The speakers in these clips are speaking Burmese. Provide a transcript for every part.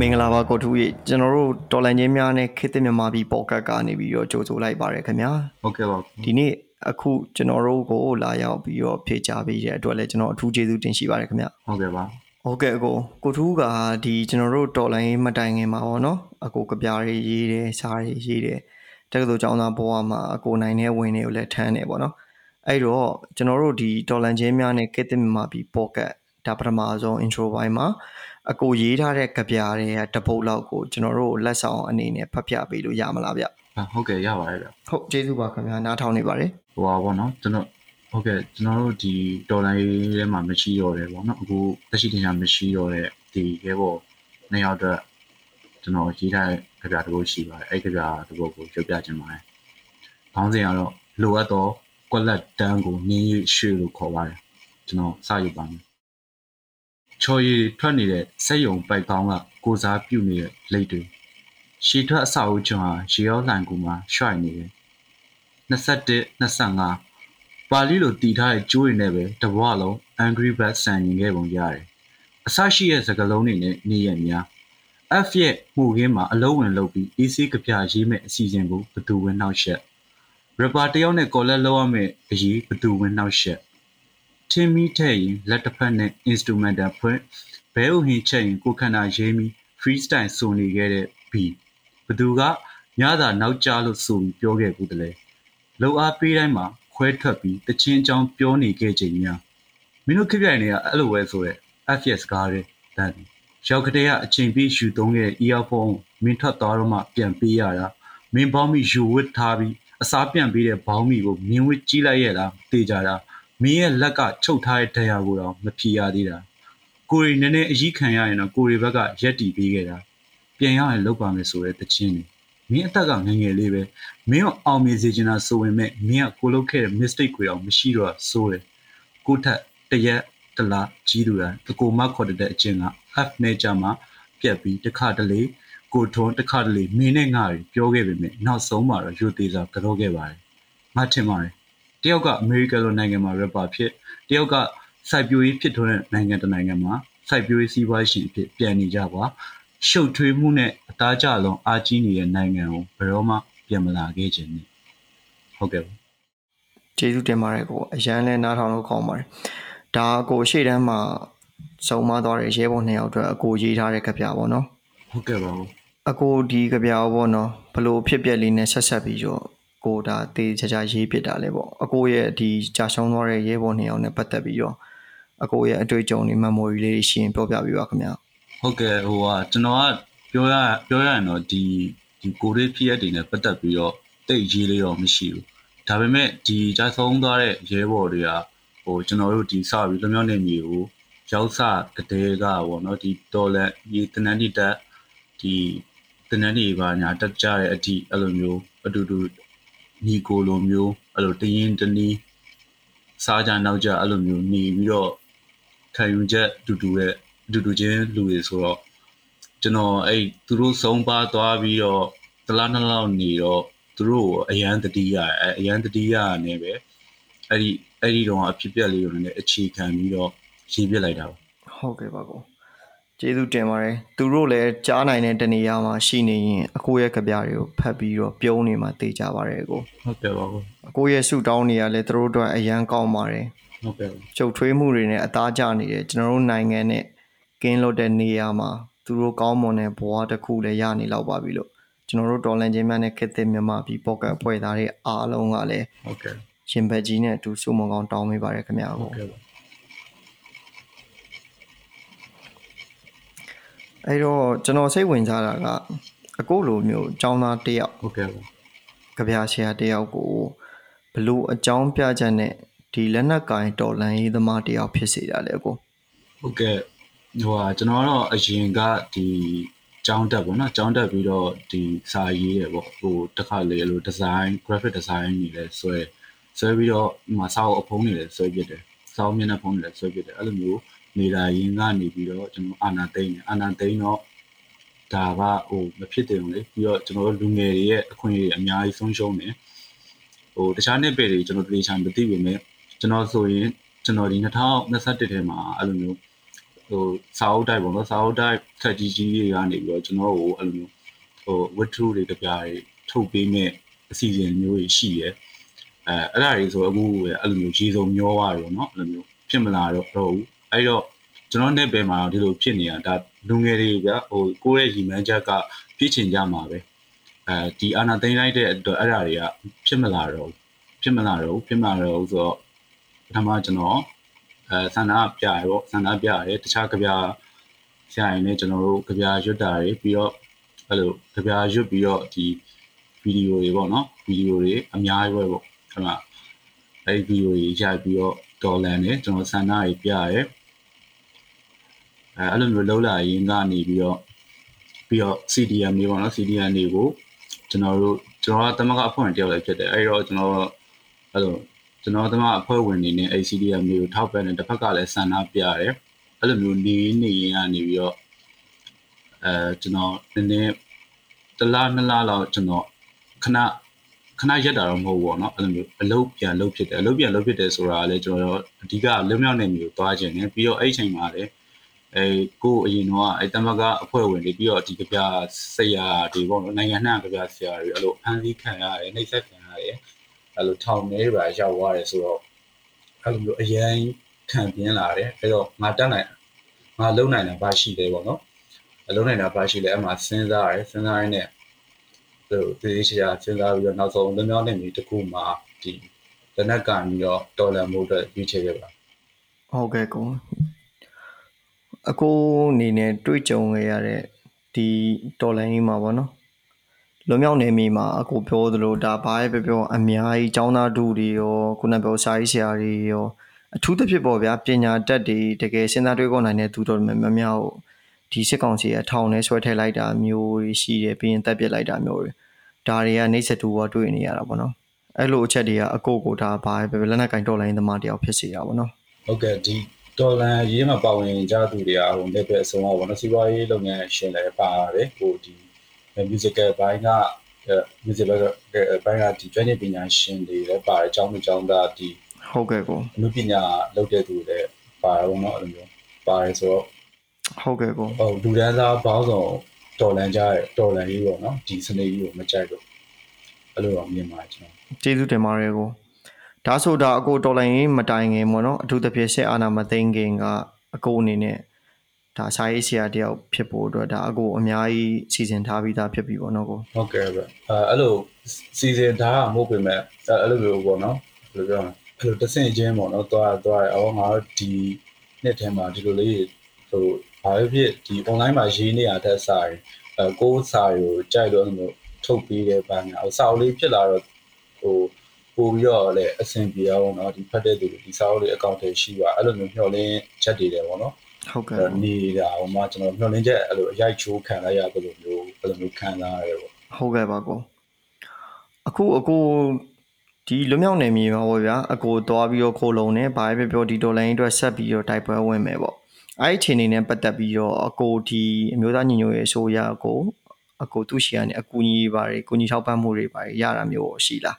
မင်္ဂလာပါကိုထူးကြီးကျွန်တော်တို့တော်လန်ချင်းများနဲ့ခေတ်သစ်မြန်မာပြည်ပေါ့ကတ်ကနေပြီးတော့ကြိုဆိုလိုက်ပါတယ်ခင်ဗျာဟုတ်ကဲ့ပါဒီနေ့အခုကျွန်တော်တို့ကိုလာရောက်ပြီးတော့ဖြေချပေးတဲ့အတွက်လည်းကျွန်တော်အထူးကျေးဇူးတင်ရှိပါတယ်ခင်ဗျဟုတ်ကဲ့ပါဟုတ်ကဲ့အကိုကိုထူးကဒီကျွန်တော်တို့တော်လိုင်းမတိုင်ခင်မှာပေါ့နော်အကိုကပြားရေးရေးတယ်စားရေးရေးတယ်တက္ကသိုလ်ကျောင်းသားဘဝမှာအကိုနိုင်တဲ့ဝင်တွေကိုလည်းထမ်းတယ်ပေါ့နော်အဲ့တော့ကျွန်တော်တို့ဒီတော်လန်ချင်းများနဲ့ကစ်တစ်မြန်မာပြည်ပေါ့ကတ်ဒါပထမဆုံး intro ပိုင်းမှာ အကိုရေးထားတဲ့ကြပြားတွေကတပုတ်လောက်ကိုကျွန်တော်တို့လက်ဆောင်အနေနဲ့ဖတ်ပြပေးလို့ရမလားဗျဟုတ်ကဲ့ရပါတယ်ဗျဟုတ်ကျေးဇူးပါခင်ဗျာနားထောင်နေပါတယ်ဟိုပါဘောနော်ကျွန်တော်ဟုတ်ကဲ့ကျွန်တော်တို့ဒီဒေါ်လာရေးထဲမှာမရှိတော့တယ်ပေါ့နော်အခုတက်ရှိတင်ချာမရှိတော့တဲ့ဒီရဲဘော်နှစ်ယောက်အတွက်ကျွန်တော်ရေးထားတဲ့ကြပြားတစ်ပုတ်ရှိပါတယ်အဲ့ကြပြားတစ်ပုတ်ကိုပြောပြချင်ပါတယ်ခေါင်းစဉ်ကတော့လိုအပ်သောကွက်လက်တန်းကိုနင်းရွှေလို့ခေါ်ပါတယ်ကျွန်တော်စယူပါမယ် ချော်ရည်ထွက်နေတဲ့စက်ယုံပိုက်ကောင်းကကိုစားပြုတ်နေတဲ့လိတ်တွေရှည်ထွက်အဆောက်အဦကျွန်းဟာရေရောလှန်ကူမှာရွှိုက်နေတယ်21 25ပါဠိလိုတည်ထားတဲ့ကျိုးတွေနဲ့ပဲတဘွားလုံး Angry Bird ဆန်ရင်ခဲ့ပုံရတယ်အဆရှိရဲ့စကလုံးတွေနဲ့နေရများ F ရဲ့မှုခင်းမှာအလုံးဝင်လုပ်ပြီး AC ကပြရေးမဲ့အစီအစဉ်ကိုဘသူဝင်နှောက်ရှက် rapper တယောက်နဲ့ collab လုပ်ရမယ့်အရေးဘသူဝင်နှောက်ရှက် ထင်းမီထည့်ရင်လက်တစ်ဖက်နဲ့ instrumental ဖွင့်ဘဲဥဟင်းချက်ရင်ကိုခန္ဓာရေးမီ freestyle ဆိုနေခဲ့တဲ့ beat ဘသူကညသာနောက်ကျလို့ဆိုပြီးပြောခဲ့ဘူးတလဲလှုပ်အားပေးတိုင်းမှာခွဲထွက်ပြီးတချင်းအကြောင်းပြောနေခဲ့ချိန်များမင်းတို့ခပြိုင်တွေကအဲ့လိုပဲဆိုတဲ့ FS ကားတဲ့တန်ရောက်ကလေးကအချိန်ပြည့်ယူသုံးခဲ့တဲ့ earphone မင်းထွက်သွားတော့မှပြန်ပေးရတာမင်းပေါင်းမိယူဝစ်ထားပြီးအစားပြန်ပေးတဲ့ဘောင်းမီကိုမြင်ဝစ်ကြည့်လိုက်ရတာတေးကြတာ မင်းရဲ့လက်ကချုပ်ထားတဲ့တရားကိုတော့မဖြီရသေးတာကိုရီနည်းနည်းအကြီးခံရရင်တော့ကိုရီဘက်ကရက်တီပေးခဲ့တာပြန်ရရင်လောက်ပါမယ်ဆိုတဲ့တခြင်းနေမင်းအသက်ကငငယ်လေးပဲမင်းအောင်အောင်မြင်စေချင်တာဆိုဝင်မဲ့မင်းကကိုလုပ်ခဲ့တဲ့ mistake တွေအောင်မရှိတော့ဆိုတယ်ကိုထက်တရက်တလားကြီးသူတာတကိုမခေါ်တဲ့အချင်းက F နဲ့ကြမှာပြက်ပြီးတခါတလေကိုထွန်းတခါတလေမင်းနဲ့ငါတွေပြောခဲ့ပေမဲ့နောက်ဆုံးမှာတော့ယူသေးစွာကြောခဲ့ပါတယ်ငါထင်ပါတယ် တယောက်ကအမေရိကန်လိုနိုင်ငံမှာ rapper ဖြစ်တယောက်ကစိုက်ပျိုးရေးဖြစ်ထွန်းတဲ့နိုင်ငံတနိုင်ငံမှာစိုက်ပျိုးရေးစီးပွားရှင်အဖြစ်ပြန်နေကြပါရှုပ်ထွေးမှုနဲ့အသားကျလုံးအားကြီးနေတဲ့နိုင်ငံကိုဘယ်တော့မှပြန်မလာခဲ့ခြင်းနဲ့ဟုတ်ကဲ့ကျေးဇူးတင်ပါတယ်ကိုအရန်လဲနားထောင်လို့ကောင်းပါတယ်ဒါကိုရှေ့တန်းမှာစုံမသွားတဲ့ရဲဘော်နှစ်ယောက်အတွက်အကိုရေးထားတဲ့ကြပြပေါ့နော်ဟုတ်ကဲ့ပါအကိုဒီကြပြပေါ့နော်ဘလို့ဖြစ်ပျက်လေးနဲ့ဆက်ဆက်ပြီးတော့ ကိုဒါတေးချာချာရေးပြတာလေပေါ့အကိုရဲ့ဒီကြာရှုံးသွားတဲ့ရဲဘော်နှစ်ယောက်နဲ့ပတ်သက်ပြီးတော့အကိုရဲ့အတွေ့အကြုံတွေ memory လေးရှင်ပြောပြပေးပါခင်ဗျာဟုတ်ကဲ့ဟိုကကျွန်တော်ကပြောရပြောရရင်တော့ဒီဒီကိုရေးဖြစ်ရတဲ့နဲ့ပတ်သက်ပြီးတော့တိတ်ရေးလေးတော့မရှိဘူးဒါပေမဲ့ဒီကြာဆုံးသွားတဲ့ရဲဘော်တွေကဟိုကျွန်တော်တို့ဒီစပြီးလွမြောက်နေမျိုးကိုရောက်စကတဲ့ကပေါ့နော်ဒီတော်လက်ဒီတနန်းတိတက်ဒီတနန်းနေပါညာတက်ကြတဲ့အထိအဲ့လိုမျိုးအတူတူ ညီကိုလိုမျိုးအဲ့လိုတရင်တနည်းစားကြနောက်ကြအဲ့လိုမျိုးနေပြီးတော့ခံယူချက်တူတူရဲ့အတူတူချင်းလူတွေဆိုတော့ကျွန်တော်အဲ့သူတို့ဆုံးပါသွားပြီးတော့တလားနှစ်လောက်နေတော့သူတို့အရန်တတိရအရန်တတိရနေပဲအဲ့ဒီအဲ့ဒီတော့အဖြစ်ပြက်လေးကိုလည်းအခြေခံပြီးတော့ရေးပြလိုက်တာပါဟုတ်ကဲ့ပါကော ကျေးဇူးတင်ပါတယ်သူတို့လည်းကြားနိုင်တဲ့တနေရာမှာရှိနေရင်အကိုရဲ့ကြပြတွေကိုဖတ်ပြီးတော့ပြုံးနေမှသိကြပါတယ်ကိုဟုတ်ကဲ့ပါကောအကိုရဲ့ဆူတောင်းနေရလဲသူတို့အတွက်အရန်ကောင်းပါတယ်ဟုတ်ကဲ့ကျုပ်ထွေးမှုတွေနဲ့အသားကျနေတယ်ကျွန်တော်တို့နိုင်ငံနဲ့ကင်းလွတ်တဲ့နေရာမှာသူတို့ကောင်းမွန်တဲ့ဘဝတစ်ခုလည်းရနေလောက်ပါပြီလို့ကျွန်တော်တို့တော်လန်ချင်းများနဲ့ခက်တဲ့မြန်မာပြည်ပေါ့ကတ်အဖွဲ့သားတွေအားလုံးကလည်းဟုတ်ကဲ့ရှင်ဘက်ကြီးနဲ့အတူစုမုံကောင်းတောင်းပေးပါရခင်ဗျာဟုတ်ကို ကဲ့ပါ အဲ့တော့ကျွန်တော်စိတ်ဝင်စားတာကအကိုလိုမျိုးចောင်းသားတစ်ယောက်ဟုတ်ကဲ့ပါကြပြဆရာတစ်ယောက်ကိုဘလို့အကြောင်းပြချက်နဲ့ဒီလက်နက်ကင်တော်လန်ရေးသမားတစ်ယောက်ဖြစ်စေတာလေအကိုဟုတ်ကဲ့ဟိုဟာကျွန်တော်ကတော့အရင်ကဒီကျောင်းတက်ပေါ့နော်ကျောင်းတက်ပြီးတော့ဒီစာရေးရပေါ့ဟိုတစ်ခါလေလို့ design graphic design နေလဲဆွဲဆွဲပြီးတော့ဒီမှာစာအုပ်အဖုံးနေလဲဆွဲပြစ်တယ်စာအုပ်မျက်နှာဖုံးနေလဲဆွဲပြစ်တယ်အဲ့လိုမျိုး နေတာရင်ကနေပြီးတော့ကျွန်တော်အာနာသိမ့်တယ်အာနာသိမ့်တော့ဒါကဟိုမဖြစ်တယ်ဘူးလေပြီးတော့ကျွန်တော်တို့လူငယ်တွေရဲ့အခွင့်အရေးအများကြီးဆုံးရှုံးတယ်ဟိုတခြားနေပယ်တွေကျွန်တော်တေချာမသိပေမဲ့ကျွန်တော်ဆိုရင်ကျွန်တော်ဒီ2021ထဲမှာအဲ့လိုမျိုးဟိုစာအုပ်တိုက်ပေါ့နော်စာအုပ်တိုက်ခက်ကြီးကြီးတွေကနေပြီးတော့ကျွန်တော်ကိုအဲ့လိုမျိုးဟိုဝတ္ထုတွေကြပြတွေထုတ်ပေးမဲ့အစီအစဉ်မျိုးတွေရှိရဲအဲအဲ့ဒါတွေဆိုအခုအဲ့လိုမျိုးရေစုံမျောသွားတယ်ပေါ့နော်အဲ့လိုမျိုးဖြစ်မလာတော့တော့ဘူး အဲ့တော့ကျွန်တော်နဲ့ဘယ်မှာဒီလိုဖြစ်နေတာဒါလူငယ်တွေကဟိုကိုယ့်ရဲ့ရည်မှန်းချက်ကဖြစ်ချင်ကြမှာပဲအဲဒီအာနာသိမ့်လိုက်တဲ့အတွက်အဲ့ဒါတွေကဖြစ်မလာတော့ဘူးဖြစ်မလာတော့ဘူးဖြစ်မလာတော့ဘူးဆိုတော့ပထမကျွန်တော်အဲဆန္ဒပြရပေါ့ဆန္ဒပြရတယ်တခြားကြပြဆရာရင်လည်းကျွန်တော်တို့ကြပြရွတ်တာတွေပြီးတော့အဲ့လိုကြပြရွတ်ပြီးတော့ဒီဗီဒီယိုတွေပေါ့နော်ဗီဒီယိုတွေအများကြီးပဲပေါ့အဲ့မှာအဲ့ဒီဗီဒီယိုတွေရိုက်ပြီးတော့ ဒေါ်လန်နဲ့ကျွန်တော်ဆန္ဒတွေပြရတယ်အဲအဲ့လိုမျိုးလှုပ်လာရင်ကနေပြီးတော့ပြီးတော့ CDM တွေပေါ့နော် CDM တွေကိုကျွန်တော်တို့ကျွန်တော်ကတမကအဖွဲ့ဝင်တယောက်လည်းဖြစ်တယ်အဲ့တော့ကျွန်တော်အဲ့လိုကျွန်တော်တို့ကအဖွဲ့ဝင်နေနဲ့ ACDM မျိုးထောက်ပံ့တဲ့တစ်ဖက်ကလည်းဆန္ဒပြရတယ်အဲ့လိုမျိုးနေနေရင်ကနေပြီးတော့အဲကျွန်တော်နည်းနည်းတစ်လားနှစ်လားလောက်ကျွန်တော်ခဏ ခဏရက်တာတော့မဟုတ်ဘူးပေါ့နော်အဲ့လိုမျိုးအလုပ်ပြန်လုပ်ဖြစ်တယ်အလုပ်ပြန်လုပ်ဖြစ်တယ်ဆိုတာကလည်းကျွန်တော်အဓိကလွတ်မြောက်နေမျိုးသွားခြင်းနဲ့ပြီးတော့အဲ့ချိန်မှာလည်းအဲကိုအရင်တော့အဲတမကအဖွဲ့ဝင်တွေပြီးတော့ဒီကြပြဆရာတွေပေါ့နော်နိုင်ငံနှံ့ကြပြဆရာတွေအဲ့လိုအန်းစီခံရတယ်နှိပ်စက်ခံရတယ်အဲ့လိုထောင်နေပါရောက်သွားတယ်ဆိုတော့အဲ့လိုမျိုးအရင်ခံပြင်းလာတယ်အဲ့တော့ငါတက်နိုင်ငါလုံနိုင်တာဘာရှိတယ်ပေါ့နော်အလုံးနိုင်တာဘာရှိလဲအမှစဉ်းစားရတယ်စဉ်းစားရင်းနဲ့ ဟိုတေးချာစဉ်းစားပြီးတော့နောက်ဆုံးလွန်မြောက်နေပြီတခုမှဒီလက်နက်ကန်ပြီးတော့တော်လန်မှုအတွက်ရွေးချယ်ခဲ့ပါဟုတ်ကဲ့ကိုအကိုအနေနဲ့တွေ့ကြုံခဲ့ရတဲ့ဒီတော်လိုင်းကြီးမှာပေါ့နော်လွန်မြောက်နေမိမှာအကိုပြောသလိုဒါဘာပဲပြောပြောအများကြီးចောင်းသားတူတွေရောခုနကပြောစာရေးဆရာတွေရောအထူးသဖြင့်ပေါ့ဗျာပညာတတ်တွေတကယ်စဉ်းစားတွေးခေါ်နိုင်တဲ့သူတော်များများကို ဒီစစ်ကောင်စီအထောင်နဲ့ဆွဲထည့်လိုက်တာမျိုးတွေရှိတယ်ပြီးရင်တက်ပစ်လိုက်တာမျိုးတွေဒါတွေကနှိမ့်ဆက်တူကတွေ့နေရတာပေါ့နော်အဲ့လိုအချက်တွေကအကိုကိုဒါဘာပဲလက်နက်ကင်တော်လိုင်းသမားတယောက်ဖြစ်စေတာပေါ့နော်ဟုတ်ကဲ့ဒီတော်လန်ရေးမှာပါဝင်ကြသူတွေကဟိုလက်ပဲအစုံတော့ဘောနော်စီးပွားရေးလုပ်ငန်းရှင်လည်းပါတယ်ဟိုဒီ musical ဘိုင်းက musical ဘိုင်းကဒီကျွမ်းကျင်ပညာရှင်တွေလည်းပါတယ်အကြောင်းအကြောင်းသားဒီဟုတ်ကဲ့ကိုအမှုပညာလုပ်တဲ့သူတွေလည်းပါတယ်ဘောနော်အဲ့လိုမျိုးပါတယ်ဆိုတော့ ဟုတ်ကဲ့ကိုဟိုလူဒန်းစားဘောင်းဆောင်တော်လန်ကြတဲ့တော်လန်ကြီးပေါ့နော်ဒီစနေကြီးကိုမကြိုက်တော့အဲ့လိုတော့မြင်ပါတယ်ကျွန်တော်ကျေးဇူးတင်ပါတယ်ကိုဒါဆိုတာအကိုတော်လိုင်းရေးမတိုင်ခင်ပေါ့နော်အထူးသဖြင့်ဆက်အာနာမသိငခင်ကအကိုအနေနဲ့ဒါစာရေးဆရာတယောက်ဖြစ်ဖို့အတွက်ဒါအကိုအများကြီးစီစဉ်ထားပြီးသားဖြစ်ပြီပေါ့နော်ကိုဟုတ်ကဲ့ဗျအဲအဲ့လိုစီစဉ်ထားတာမဟုတ်ပေမဲ့အဲ့လိုမျိုးပေါ့နော်ဘယ်လိုပြောမလဲအဲ့လိုတဆင့်ချင်းပေါ့နော်သွားသွားရအောင်ငါတို့ဒီနှစ်ထဲမှာဒီလိုလေးဟို ဘာပဲဖြစ်ဒီ online မှာရေးနေရတဲ့စာရင်အဲကိုယ်စာကိုကြိုက်လို့အဲ့လိုထုတ်ပြီးတဲ့ဘန်းကဟိုစာအုပ်လေးဖြစ်လာတော့ဟိုပို့ပြီးတော့လည်းအဆင်ပြေအောင်เนาะဒီဖတ်တဲ့သူတွေဒီစာအုပ်လေးအကောင့်တွေရှိပါအဲ့လိုမျိုးမျှော်လင့်ချက်တွေတယ်ပေါ့နော် ဟုတ်ကဲ့ အဲ့နေတာဟိုမှာကျွန်တော်မျှော်လင့်ချက်အဲ့လိုအရိုက်ချိုးခံလိုက်ရတယ်လို့မျိုးအဲ့လိုမျိုးခံစားရတယ်ပေါ့ ဟုတ်ကဲ့ပါကိုအခုအကိုဒီလွမြောက်နေမြေမှာပေါ့ဗျာအကိုသွားပြီးတော့ခိုးလုံးနေဘာပဲပြောဒီဒေါ်လာရင်းအတွက်ဆက်ပြီးတော့တိုက်ပွဲဝင်မယ်ပေါ့ အဲ့ဒီချိန်နေနဲ့ပတ်သက်ပြီးတော့အကိုဒီအမျိုးသားညီညွတ်ရေးအစိုးရအကိုအကိုသူ့ရှီကနေအကူအညီပါတွေကူညီထောက်ပံ့မှုတွေပါရတာမျိုးရှိလား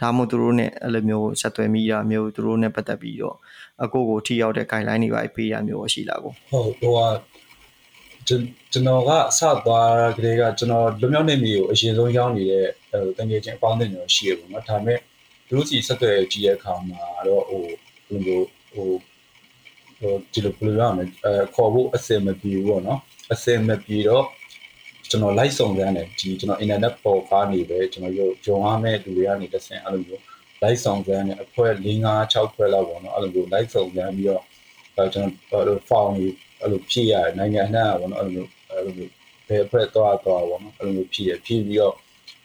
ဒါမှမဟုတ်သူတို့နဲ့အဲ့လိုမျိုးဆက်သွယ်မိတာမျိုးသူတို့နဲ့ပတ်သက်ပြီးတော့အကိုကိုထိရောက်တဲ့ guideline တွေပါပေးတာမျိုးရှိလားကိုဟုတ်ဟိုကကျွန်ကျွန်တော်ကစသွားကလေးကကျွန်တော်လွမြောက်နေမျိုးကိုအရင်ဆုံးရောက်နေတဲ့ဟိုတငယ်ချင်းအပေါင်းအသင်းတွေရှိရပေါ့နော်ဒါပေမဲ့သူတို့စီဆက်သွယ်ကြည့်တဲ့အခါမှာတော့ဟိုဘယ်လိုဟိုဟို ဒီလိုဘယ်လိုရမလဲအဲခေါ်ဖို့အစင်မပြေဘူးပေါ့နော်အစင်မပြေတော့ကျွန်တော် live စုံစမ်းတယ်ဒီကျွန်တော် internet ပေါ်ကနေပဲကျွန်တော်ရုံရုံရမဲ့လူတွေကနေတဆင်အဲ့လိုမျိုး live စုံစမ်းတယ်အဖွဲ့၄၅6ဖွဲ့လောက်ပေါ့နော်အဲ့လိုမျိုး live စုံစမ်းပြီးတော့အဲကျွန်တော်အဲ့လို form ကြီးအဲ့လိုဖြည့်ရတယ်နိုင်ငံအနှံ့ပေါ့နော်အဲ့လိုမျိုးအဲ့လိုမျိုးဘယ်အဖွဲ့သွားသွားပေါ့နော်အဲ့လိုမျိုးဖြည့်ရဖြည့်ပြီးတော့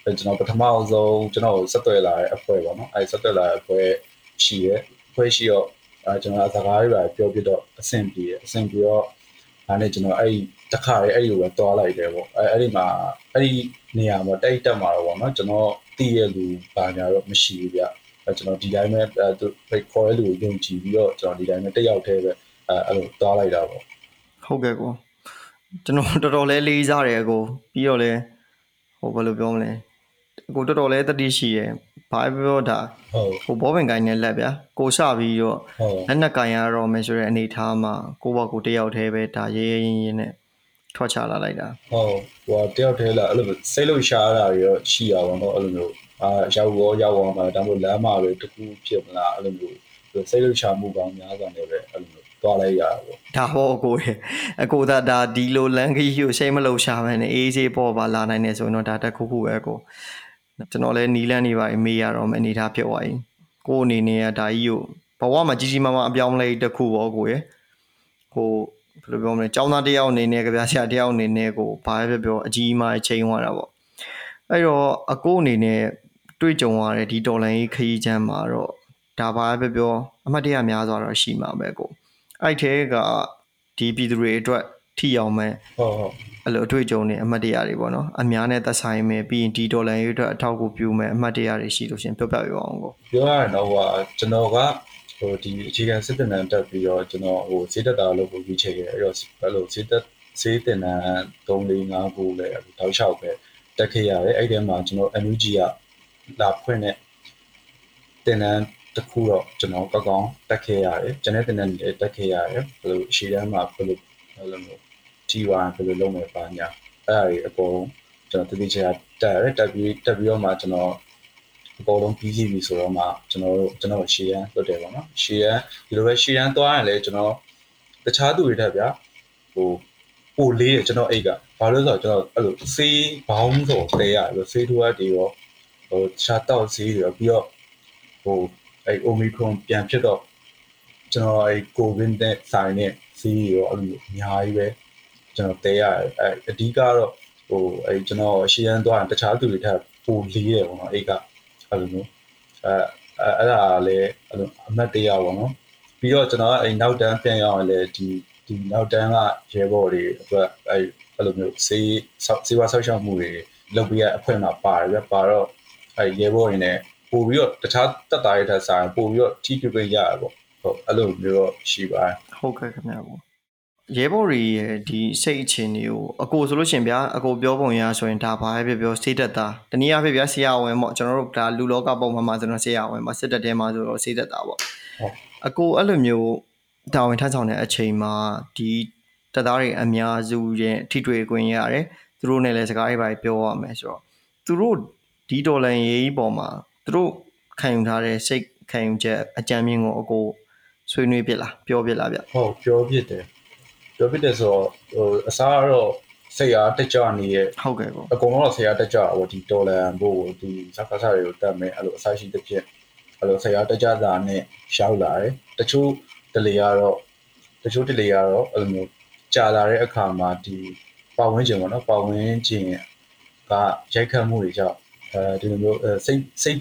ကျွန်တော်ပထမဆုံးကျွန်တော်ဆက်သွယ်လာတဲ့အဖွဲ့ပေါ့နော်အဲဆက်သွယ်လာတဲ့အဖွဲ့ရှိရဲအဖွဲ့ရှိတော့ အဲကျွန်တော်စကားတွေပါပြောပြတော့အဆင်ပြေအဆင်ပြေတော့ဒါနဲ့ကျွန်တော်အဲ့ဒီတခါလေအဲ့ဒီကိုပဲတွားလိုက်တယ်ပေါ့အဲအဲ့ဒီမှာအဲ့ဒီနေရာမှာတိုက်တက်မှာတော့ပေါ့နော်ကျွန်တော်တည်ရလူပါညာတော့မရှိဘူးဗျအဲကျွန်တော်ဒီတိုင်းပဲသူဖိတ်ခေါ်ရလူကိုယုံကြည်ပြီးတော့ကျွန်တော်ဒီတိုင်းပဲတက်ရောက်သေးပဲအဲအဲ့လိုတွားလိုက်တာပေါ့ဟုတ်ကဲ့ကိုကျွန်တော်တော်တော်လေးလေးစားတယ်ကိုပြီးတော့လဲဟိုဘယ်လိုပြောမလဲ ကိုတော်တော်လေးတတိရှိရယ်ဘာပြောတာဟုတ်ဟိုဘောပင်ကိုင်းနဲ့လက်ဗျာကိုရှပြီးတော့လက်နက်ကင်ရတော့မယ်ဆိုတဲ့အနေထားမှာကိုဘောကိုတယောက်တည်းပဲဒါရေးရင်းရင်းနဲ့ထွက်ချလာလိုက်တာဟုတ်ဟိုတယောက်တည်းလာအဲ့လိုစိတ်လို့ရှားတာရောရှိရပါတော့အဲ့လိုမျိုးအာရောက်ရောရောက်အောင်မှာဒါမှမဟုတ်လမ်းမှာပဲတခုဖြစ်မလားအဲ့လိုမျိုးစိတ်လို့ရှားမှုကောင်းများစွာနဲ့ပဲအဲ့လိုမျိုးသွားလိုက်ရတာပေါ့ဒါဟောအကိုရေအကိုသာဒါဒီလိုလန်ခီကိုရှိမလို့ရှာမယ်နဲ့အေးစေးပေါ်ပါလာနိုင်နေဆိုရင်တော့ဒါတက်ခုခုပဲကို ကျွန်တော်လည်းနီလန်းနေပါမေးရတော့မအနေထားဖြစ်သွားပြီကိုအနေနဲ့ကဒါကြီးကိုဘဝမှာကြီးကြီးမားမားအပြောင်းလဲတစ်ခုပေါ့ကိုရေဟိုဘယ်လိုပြောမလဲចောင်းသားတယောက်အနေနဲ့ကြပြဆရာတယောက်အနေနဲ့ကိုဘာပဲပြောအကြီးမားချိန်သွားတာပေါ့အဲ့တော့အကိုအနေနဲ့တွေ့ကြုံရတဲ့ဒီတော်လိုင်းခရီးချမ်းမှာတော့ဒါဘာပဲပြောအမှတ်တရများစွာတော့ရှိမှာပဲကိုအဲ့ထဲကဒီပြည်သူတွေအတွက် ထိအောင်မဲ့ဟုတ်ဟုတ်အဲ့လိုအတွေ့အကြုံတွေအမှတ်တရတွေပေါ့နော်အများနဲ့သက်ဆိုင်မယ်ပြီးရင်ဒီဒေါ်လာရေးအတွက်အထောက်အကူပြုမယ်အမှတ်တရတွေရှိလို့ရှင်ပြောပြပြအောင်ကိုပြောရရင်တော့ဟိုကျွန်တော်ကဟိုဒီအခြေခံစစ်တပ်နံတက်ပြီးတော့ကျွန်တော်ဟိုစေးတက်တာလို့ကိုကြီးချေခဲ့အဲ့တော့အဲ့လိုစေးတက်စေးတင်နံ3 4 5ခုလည်းတောက်လျှောက်ပဲတက်ခဲ့ရတယ်အဲ့ဒီမှာကျွန်တော် NUG ကလာဖွင့်တဲ့တင်နံတစ်ခုတော့ကျွန်တော်ကောက်ကောင်းတက်ခဲ့ရတယ်ကျွန်တော်တင်နံလည်းတက်ခဲ့ရတယ်ဘယ်လိုအရှိတန်းမှာဘယ်လိုဘယ်လိုမျိုး T1 ဘယ်လိုလုပ်မယ်ပါညာအဲ့ဒါတွေအကုန်ကျွန်တော်တတိချာတက်ရတယ်တက်ပြီးတက်ပြီးတော့မှကျွန်တော်အပေါ်လုံးပြီးစီပြီဆိုတော့မှကျွန်တော်တို့ကျွန်တော်ရှေ့ရန်လွတ်တယ်ပေါ့နော်ရှေ့ရန်ဒီလိုပဲရှေ့ရန်သွားရင်လည်းကျွန်တော်တခြားသူတွေထက်ဗျာဟိုပိုလေးတယ်ကျွန်တော်အိတ်ကဘာလို့လဲဆိုတော့ကျွန်တော်အဲ့လိုဆေးဘောင်းဆိုတဲရတယ်ဆေးထိုးရတွေရောဟိုရှားတော့ဆေးတွေရောပြီးတော့ဟိုအဲ့ omicron ပြန်ဖြစ်တော့ကျွန်တော်အဲ့ covid နဲ့ဆိုင်နဲ့ဆေးရောအဲ့လိုအများကြီးပဲ ကျွန်တော်တဲရတယ်အဲအဓိကတော့ဟိုအဲကျွန်တော်ရှေ့ရန်သွားရင်တခြားသူတွေထက်ပိုလေးတယ်ပေါ့နော်အိတ်ကအဲ့လိုမျိုးအဲအဲ့ဒါလည်းအဲ့လိုအမှတ်တရပေါ့နော်ပြီးတော့ကျွန်တော်ကအဲနောက်တန်းပြန်ရအောင်လည်းဒီဒီနောက်တန်းကရဲဘော်တွေအတွက်အဲအဲ့လိုမျိုးစေးစေးဝါဆောက်ရှောက်မှုတွေလုပ်ပြီးရအဖွဲ့မှာပါတယ်ပြပါတော့အဲရဲဘော်တွေနဲ့ပို့ပြီးတော့တခြားတက်တာရတဲ့ဆိုင်ပို့ပြီးတော့ထိတွေ့ရရပေါ့ဟုတ်အဲ့လိုမျိုးတော့ရှိပါတယ်ဟုတ်ကဲ့ခင်ဗျာပေါ့ ရဲဘော်တွေရဲ့ဒီစိတ်အခြေအနေကိုအကိုဆိုလို့ရှင်ဗျာအကိုပြောပုံရဆိုရင်ဒါဘာပဲပြောပြောစိတ်သက်သာတနည်းအားဖြင့်ဗျာဆရာဝန်ပေါ့ကျွန်တော်တို့ဒါလူလောကပုံမှာမှာဆိုတော့ဆရာဝန်ပေါ့စစ်တပ်ထဲမှာဆိုတော့စိတ်သက်သာပေါ့အကိုအဲ့လိုမျိုးတာဝန်ထမ်းဆောင်တဲ့အချိန်မှာဒီတပ်သားတွေအများစုရဲ့ထိတွေ့ခွင့်ရတယ်သူတို့နဲ့လည်းစကားရေးပါပြောရမယ်ဆိုတော့သူတို့ဒီဒေါ်လာရေးပေါ်မှာသူတို့ခံယူထားတဲ့စိတ်ခံယူချက်အကြံမြင့်ကိုအကိုဆွေးနွေးပြလားပြောပြလားဗျဟုတ်ပြောပြတယ် ပြောပြတယ်ဆိုတော့ဟိုအစားကတော့စိတ်အားတက်ကြနေရဲ့ဟုတ်ကဲ့ပေါ့အကုန်လုံးတော့စိတ်အားတက်ကြတာပေါ့ဒီဒေါ်လာဘို့ဒီစကားစားတွေကိုတက်မယ်အဲ့လိုအစားရှိတဲ့ဖြစ်အဲ့လိုစိတ်အားတက်ကြတာနဲ့ရှောက်လာတယ်တချို့တလေကတော့တချို့တလေကတော့အဲ့လိုမျိုးကြာလာတဲ့အခါမှာဒီပတ်ဝန်းကျင်ပေါ့နော်ပတ်ဝန်းကျင်ကရိုက်ခတ်မှုတွေကြောင့်အဲဒီလိုမျိုးစိတ်စိတ်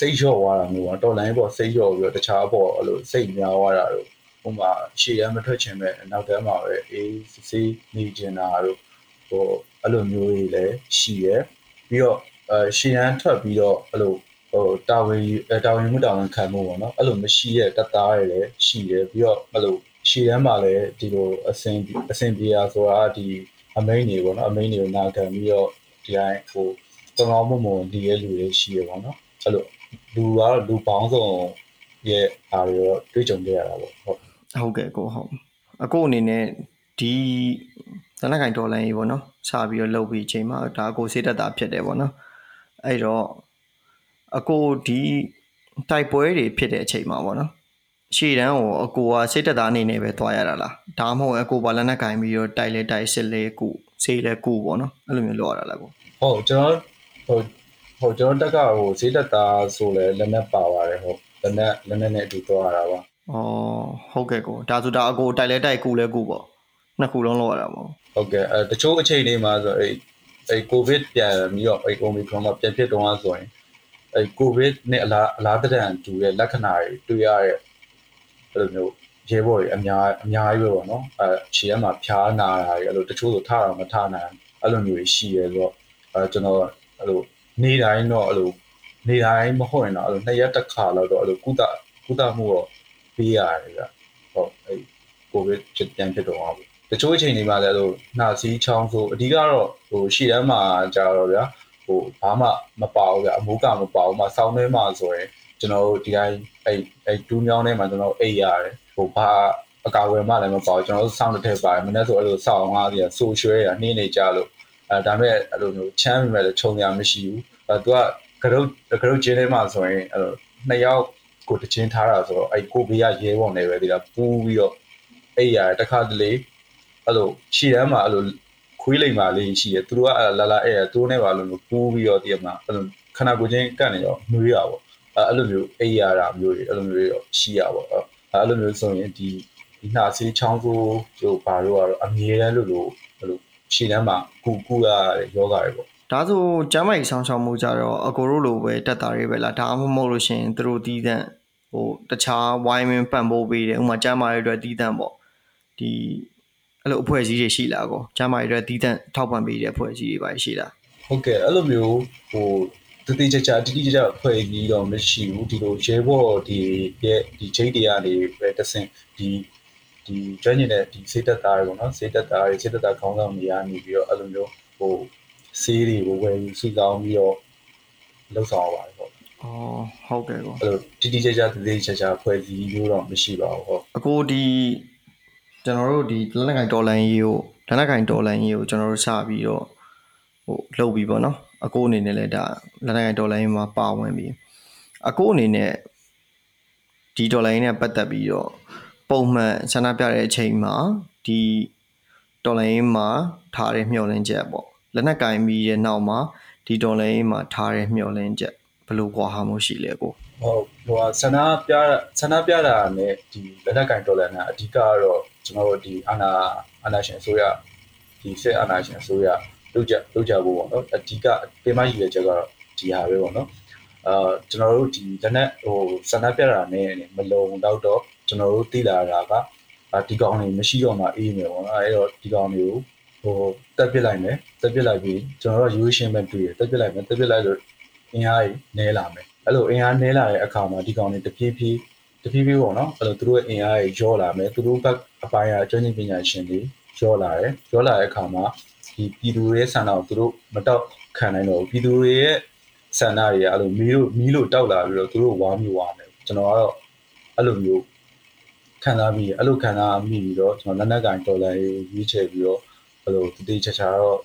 စိတ်လျော့သွားတာမျိုးပေါ့တော်လိုင်းပေါ့စိတ်လျော့ပြီးတော့တခြားပေါ့အဲ့လိုစိတ်များသွားတာတို့ ဟိုမှာရှေ့ရမ်းမထွက်ချင်မဲ့နောက်တန်းမှာပဲအေးစစ်စစ်နေကျင်တာတို့ဟိုအဲ့လိုမျိုးတွေလည်းရှိရပြီးတော့အဲရှေ့ရမ်းထွက်ပြီးတော့အဲ့လိုဟိုတာဝန်တာဝန်မှုတာဝန်ခံမှုပေါ့နော်အဲ့လိုမရှိတဲ့တသားတွေလည်းရှိတယ်ပြီးတော့အဲ့လိုရှေ့ရမ်းမှာလည်းဒီလိုအစင်အစင်ပြေတာဆိုတာဒီအမိန်တွေပေါ့နော်အမိန်တွေကိုနာခံပြီးတော့ဒီတိုင်းဟိုတောင်းမမုံဒီရဲ့လူတွေရှိရပေါ့နော်အဲ့လိုလူကတော့လူပေါင်းစုံရဲ့အားတွေတော့တွေးကြုံကြရတာပေါ့ဟုတ် ဟုတ်ကဲ့ကိုဟုတ်အကိုအနေနဲ့ဒီသနက်ကင်ဒေါ်လာကြီးပေါ့နော်စပြီးတော့လုပ်ပြီးအချိန်မှာဒါအကိုစေးတက်တာဖြစ်တယ်ပေါ့နော်အဲ့တော့အကိုဒီတိုက်ပွဲတွေဖြစ်တဲ့အချိန်မှာပေါ့နော်ရှေ့တန်းကိုအကိုကစိတ်တက်သားအနေနဲ့ပဲသွားရတာလားဒါမှမဟုတ်အကိုပါလက်နဲ့ကင်ပြီးတော့တိုက်လဲတိုက်စစ်လဲကိုဈေးလည်းကူပေါ့နော်အဲ့လိုမျိုးလောက်ရတာလားကိုဟုတ်ကျွန်တော်ဟိုဟိုကျွန်တော်တက်ကဟိုဈေးတက်တာဆိုလဲလက်နက်ပါပါတယ်ဟုတ်လက်နက်လက်နက်နဲ့အတူသွားရတာပါ ဩဟုတ်ကဲ့ကိုဒါဆိုဒါအကိုတိုက်လဲတိုက်ကူလဲကူပေါ့နှစ်ခုလုံးလောက်ရတာပေါ့ဟုတ်ကဲ့အဲတချို့အချိန်တွေမှာဆိုအဲ့အဲ့ကိုဗစ်ပြန်ပြီးတော့အဲ့ Omicron မှာပြန်ဖြစ်တော့ဆိုရင်အဲ့ကိုဗစ်နဲ့အလားအလားတဒံတူတဲ့လက္ခဏာတွေတွေ့ရတဲ့အဲ့လိုမျိုးရဲဘော်တွေအများအများကြီးပဲပေါ့နော်အဲခြေထဲမှာဖျားနာတာတွေအဲ့လိုတချို့ဆိုထတာမထနိုင်အဲ့လိုမျိုးတွေရှိရဲဆိုတော့အဲကျွန်တော်အဲ့လိုနေတိုင်းတော့အဲ့လိုနေတိုင်းမဟုတ်ရင်တော့အဲ့လိုနှစ်ရက်တစ်ခါလောက်တော့အဲ့လိုကုသကုသမှုတော့ ပေးရတယ်ဗျဟုတ်အဲ့ကိုဗစ်ဖြစ်ပြန်ဖြစ်တော့အောင်တချို့အချိန်တွေမှာလည်းအဲ့လိုနှာစီးချောင်းဆိုအဓိကတော့ဟိုရှီတန်းမှာကြာတော့ဗျာဟိုဘာမှမပါဘူးဗျာအမိုးကမပါဘူးမဆောင်းထဲမှာဆိုရင်ကျွန်တော်တို့ဒီတိုင်းအဲ့အဲ့ဒူးမြောင်းထဲမှာကျွန်တော်အိတ်ရတယ်ဟိုဘာအကာအကွယ်မှလည်းမပါဘူးကျွန်တော်တို့စောင်းတစ်ထည့်ပါတယ်မနေ့ဆိုအဲ့လိုစောင်းငါးစီဆူရွှဲရနှင်းနေကြလို့အဲဒါမဲ့အဲ့လိုမျိုးချမ်းမိမဲ့လည်းခြုံရမရှိဘူးအဲသူကကရုတ်ကရုတ်ကျင်းထဲမှာဆိုရင်အဲ့လိုနှစ်ယောက် ကိုတချင်းထားတာဆိုတော့အဲ့ကိုဘေးကရဲပေါ်နေပဲဒီလားပူးပြီးတော့အဲ့ရတခါတလေအဲ့လိုခြေတန်းမှာအဲ့လိုခွေးလိမ်ပါလေးရှိတယ်သူတို့ကလာလာအဲ့ရသူတို့နဲ့ပါလို့ပူးပြီးတော့တည်မှာအဲ့လိုခဏကိုချင်းကတ်နေတော့နှွေးရပါပေါ့အဲ့လိုမျိုးအိပ်ရတာမျိုးတွေအဲ့လိုမျိုးတွေတော့ရှိရပါပေါ့အဲ့လိုမျိုးဆိုရင်ဒီဒီနှာဆေးချောင်းဆိုးတို့ဘာတို့ကတော့အမြဲတမ်းလို့လို့အဲ့လိုခြေတန်းမှာကူကူရတဲ့ယောဂတွေပေါ့ ဒါဆိုကျမ်းမိုက်ဆောင်ရှောက်မှုကြတော့အကိုတို့လိုပဲတက်တာတွေပဲလားဒါမှမဟုတ်လို့ရှိရင်သူတို့တီးတန့်ဟိုတခြားဝိုင်းမင်းပံ့ပိုးပေးတယ်ဥပမာကျမ်းမာတွေအတွက်တီးတန့်ပေါ့ဒီအဲ့လိုအဖွဲ့အစည်းတွေရှိလားကောကျမ်းမာတွေအတွက်တီးတန့်ထောက်ပံ့ပေးတဲ့အဖွဲ့အစည်းတွေပါရှိလားဟုတ်ကဲ့အဲ့လိုမျိုးဟိုတတိကျကျတိတိကျကျဖွဲ့ပြီးတော့မရှိဘူးဒီလိုရဲဘော်ဒီရဲ့ဒီချိတ်တွေကနေပဲတဆင်ဒီဒီကျွမ်းကျင်တဲ့ဒီစေတတ်သားတွေပေါ့နော်စေတတ်သားတွေစေတတ်သားခေါင်းဆောင်တွေကနေပြီးတော့အဲ့လိုမျိုးဟို ဆေးတွေကိုဝယ်ယူစုဆောင်းပြီးတော့လှုပ်ဆောင်ရပါတယ်ပေါ့။အော်ဟုတ်ကဲ့ကောအဲ့လိုတိတိကျကျတတိကျကျဖွဲ့စည်းမျိုးတော့မရှိပါဘူးဟုတ်။အကိုဒီကျွန်တော်တို့ဒီလက်နက်ကင်ဒေါ်လာကြီးကိုလက်နက်ကင်ဒေါ်လာကြီးကိုကျွန်တော်တို့စပြီးတော့ဟိုလှုပ်ပြီးပေါ့နော်။အကိုအနေနဲ့လည်းဒါလက်နက်ကင်ဒေါ်လာကြီးမှာပါဝင်ပြီးအကိုအနေနဲ့ဒီဒေါ်လာကြီးနဲ့ပတ်သက်ပြီးတော့ပုံမှန်ဆန္ဒပြတဲ့အချိန်မှာဒီဒေါ်လာကြီးမှာထားတဲ့မျှော်လင့်ချက်ပေါ့။ လက်နက်ကင်ပြီးရဲ့နောက်မှာဒီဒေါ်လာကြီးမှာထားတဲ့မျှော်လင့်ချက်ဘယ်လိုကွာဟာမှုရှိလဲကိုဟုတ်ဟိုဆန္ဒပြဆန္ဒပြတာနဲ့ဒီလက်နက်ကင်ဒေါ်လာနဲ့အဓိကကတော့ကျွန်တော်တို့ဒီအာနာအာနာရှင်အစိုးရဒီစစ်အာနာရှင်အစိုးရလုပ်ကြလုပ်ကြဖို့ပေါ့နော်အဓိကပြင်မရည်ရချက်ကတော့ဒီဟာပဲပေါ့နော်အာကျွန်တော်တို့ဒီလက်နက်ဟိုဆန္ဒပြတာနဲ့မလုံတော့တော့ကျွန်တော်တို့သိလာတာကဒီကောင်တွေမရှိတော့မှအေးမယ်ပေါ့နော်အဲတော့ဒီကောင်တွေကို ဟိုတက်ပစ်လိုက်မယ်တက်ပစ်လိုက်ပြီးကျွန်တော်တို့ရိုးရှင်းမဲ့တွေ့ရတက်ပစ်လိုက်မယ်တက်ပစ်လိုက်လို့အင်အားကြီးနဲလာမယ်အဲ့လိုအင်အားနဲလာတဲ့အခါမှာဒီကောင်တွေတဖြည်းဖြည်းတဖြည်းဖြည်းပေါ့နော်အဲ့လိုသူတို့ရဲ့အင်အားကြီးရောလာမယ်သူတို့ဘက်အပိုင်းအကျွမ်းကျင်ပညာရှင်တွေရောလာတယ်ရောလာတဲ့အခါမှာဒီပြည်သူတွေရဲ့ဆန္ဒကိုသူတို့မတောက်ခံနိုင်တော့ဘူးပြည်သူတွေရဲ့ဆန္ဒတွေကအဲ့လိုမီးလို့မီးလို့တောက်လာပြီးတော့သူတို့ဝါမြူဝါမယ်ကျွန်တော်ကတော့အဲ့လိုမျိုးခံစားပြီးအဲ့လိုခံစားမိပြီးတော့ကျွန်တော်လက်နက်ကင်ဒေါ်လာရေးရွေးချယ်ပြီးတော့ အဲ့လိုတတိချာချာတော့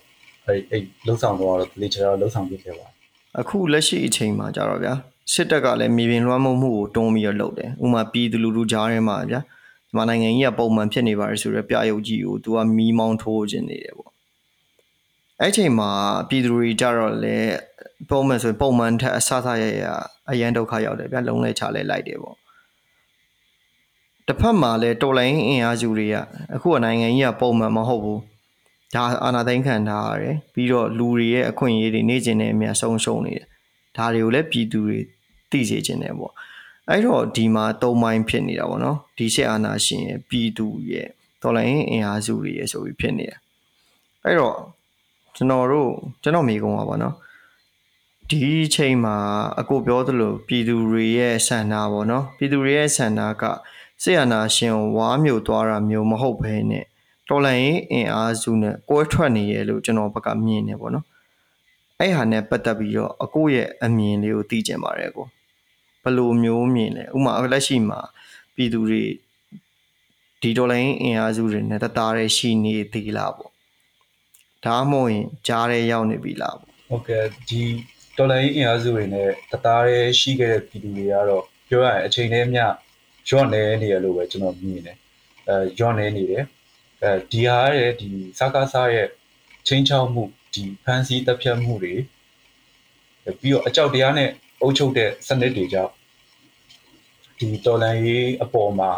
အဲ့အဲ့လှုပ်ဆောင်တော့တတိချာချာတော့လှုပ်ဆောင်ပြခဲ့ပါတယ်အခုလက်ရှိအချိန်မှာကြတော့ဗျာစစ်တပ်ကလည်းမြေပြင်လွှမ်းမိုးမှုကိုတွန်းပြီးတော့လုပ်တယ်ဥပမာပြည်သူလူထုကြားထဲမှာဗျာဒီမှာနိုင်ငံကြီးကပုံမှန်ဖြစ်နေပါရဆိုတော့ပြရုပ်ကြီးကိုသူကမီးမောင်းထိုးခြင်းနေတယ်ပေါ့အဲ့ချိန်မှာပြည်သူတွေကြတော့လေပုံမှန်ဆိုရင်ပုံမှန်ထက်အဆဆရရအရန်ဒုက္ခရောက်တယ်ဗျာလုံးလဲချလဲလိုက်တယ်ပေါ့တစ်ဖက်မှာလည်းတော်လိုင်းအင်အားစုတွေကအခုကနိုင်ငံကြီးကပုံမှန်မဟုတ်ဘူး ဒါအာနာသိန်းခံထားရတယ်ပြီးတော့လူတွေရဲ့အခွင့်အရေးတွေနေကျင်တဲ့အမြတ်ဆုံးရှုံးနေတယ်ဒါတွေကိုလည်းပြည်သူတွေသိစေချင်တယ်ပေါ့အဲ့တော့ဒီမှာသုံးပိုင်းဖြစ်နေတာပေါ့နော်ဒီရှက်အာနာရှင်ရဲ့ပြည်သူရဲ့တော်လိုင်းအင်အားစုတွေရဲ့ဆိုပြီးဖြစ်နေတယ်အဲ့တော့ကျွန်တော်တို့ကျွန်တော်မိကုံပါပေါ့နော်ဒီချိန်မှာအကိုပြောသလိုပြည်သူတွေရဲ့ဆန္ဒပေါ့နော်ပြည်သူတွေရဲ့ဆန္ဒကဆေးရနာရှင်ကိုဝါမျိုးသွားတာမျိုးမဟုတ်ဘဲနဲ့ တော်လိုင်းရင်အင်အားစုနဲ့ကွဲထွက်နေရလို့ကျွန်တော်ဘက်ကမြင်နေပေါ့နော်အဲ့ဟာနဲ့ပတ်သက်ပြီးတော့အကိုရဲ့အမြင်လေးကိုသိကြပါတယ်ကိုဘယ်လိုမျိုးမြင်လဲဥပမာလက်ရှိမှာပြည်သူတွေဒီတော်လိုင်းအင်အားစုတွေနဲ့တသားတည်းရှိနေသေးလားပေါ့ဒါမှမဟုတ်ရင်ကြားထဲရောက်နေပြီလားပေါ့ဟုတ်ကဲ့ဒီတော်လိုင်းအင်အားစုတွေနဲ့တသားတည်းရှိခဲ့တဲ့ပြည်သူတွေကတော့ပြောရရင်အချိန်နဲ့မျှရော့နေနေရလို့ပဲကျွန်တော်မြင်တယ်အဲရော့နေနေတယ် အဲဒီဟာရဲ့ဒီစကားစားရဲ့ချင်းချောက်မှုဒီဖန်စီတပ်ဖြတ်မှုတွေပြီးတော့အကြောက်တရားနဲ့အုပ်ချုပ်တဲ့စနစ်တွေကြောင့်ဒီတော်လန်ရေးအပေါ်မှာ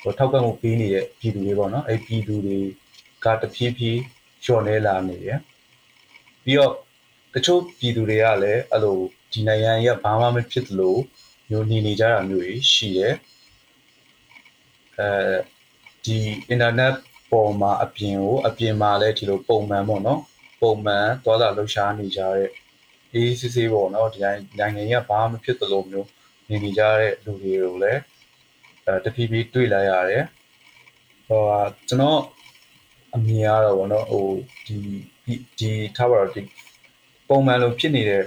ဟိုထောက်ကမှုပေးနေတဲ့ပြည်သူတွေပေါ့နော်အဲ့ပြည်သူတွေကတဖြည်းဖြည်းလျှော့နေလာနေရပြီးတော့တချို့ပြည်သူတွေကလည်းအဲ့လိုဒီနိုင်ငံရဲ့ဘာမှမဖြစ်သလိုမျိုးနေနေကြတာမျိုးကြီးရှိတယ်အဲဒီအင်တာနက် ပေါ်မှာအပြင်ကိုအပြင်မှာလည်းဒီလိုပုံမှန်ပေါ့နော်ပုံမှန်သွားတာလှုပ်ရှားနေကြတဲ့အေးစစ်စစ်ပေါ့နော်ဒီနိုင်ငံကြီးကဘာမှမဖြစ်သလိုမျိုးနေနေကြတဲ့လူတွေကိုလည်းအဲတဖြည်းဖြည်းတွေ့လာရတယ်ဟိုကျွန်တော်အမြင်ကတော့ဗောနော်ဟိုဒီဒီထားပါတော့ဒီပုံမှန်လိုဖြစ်နေတဲ့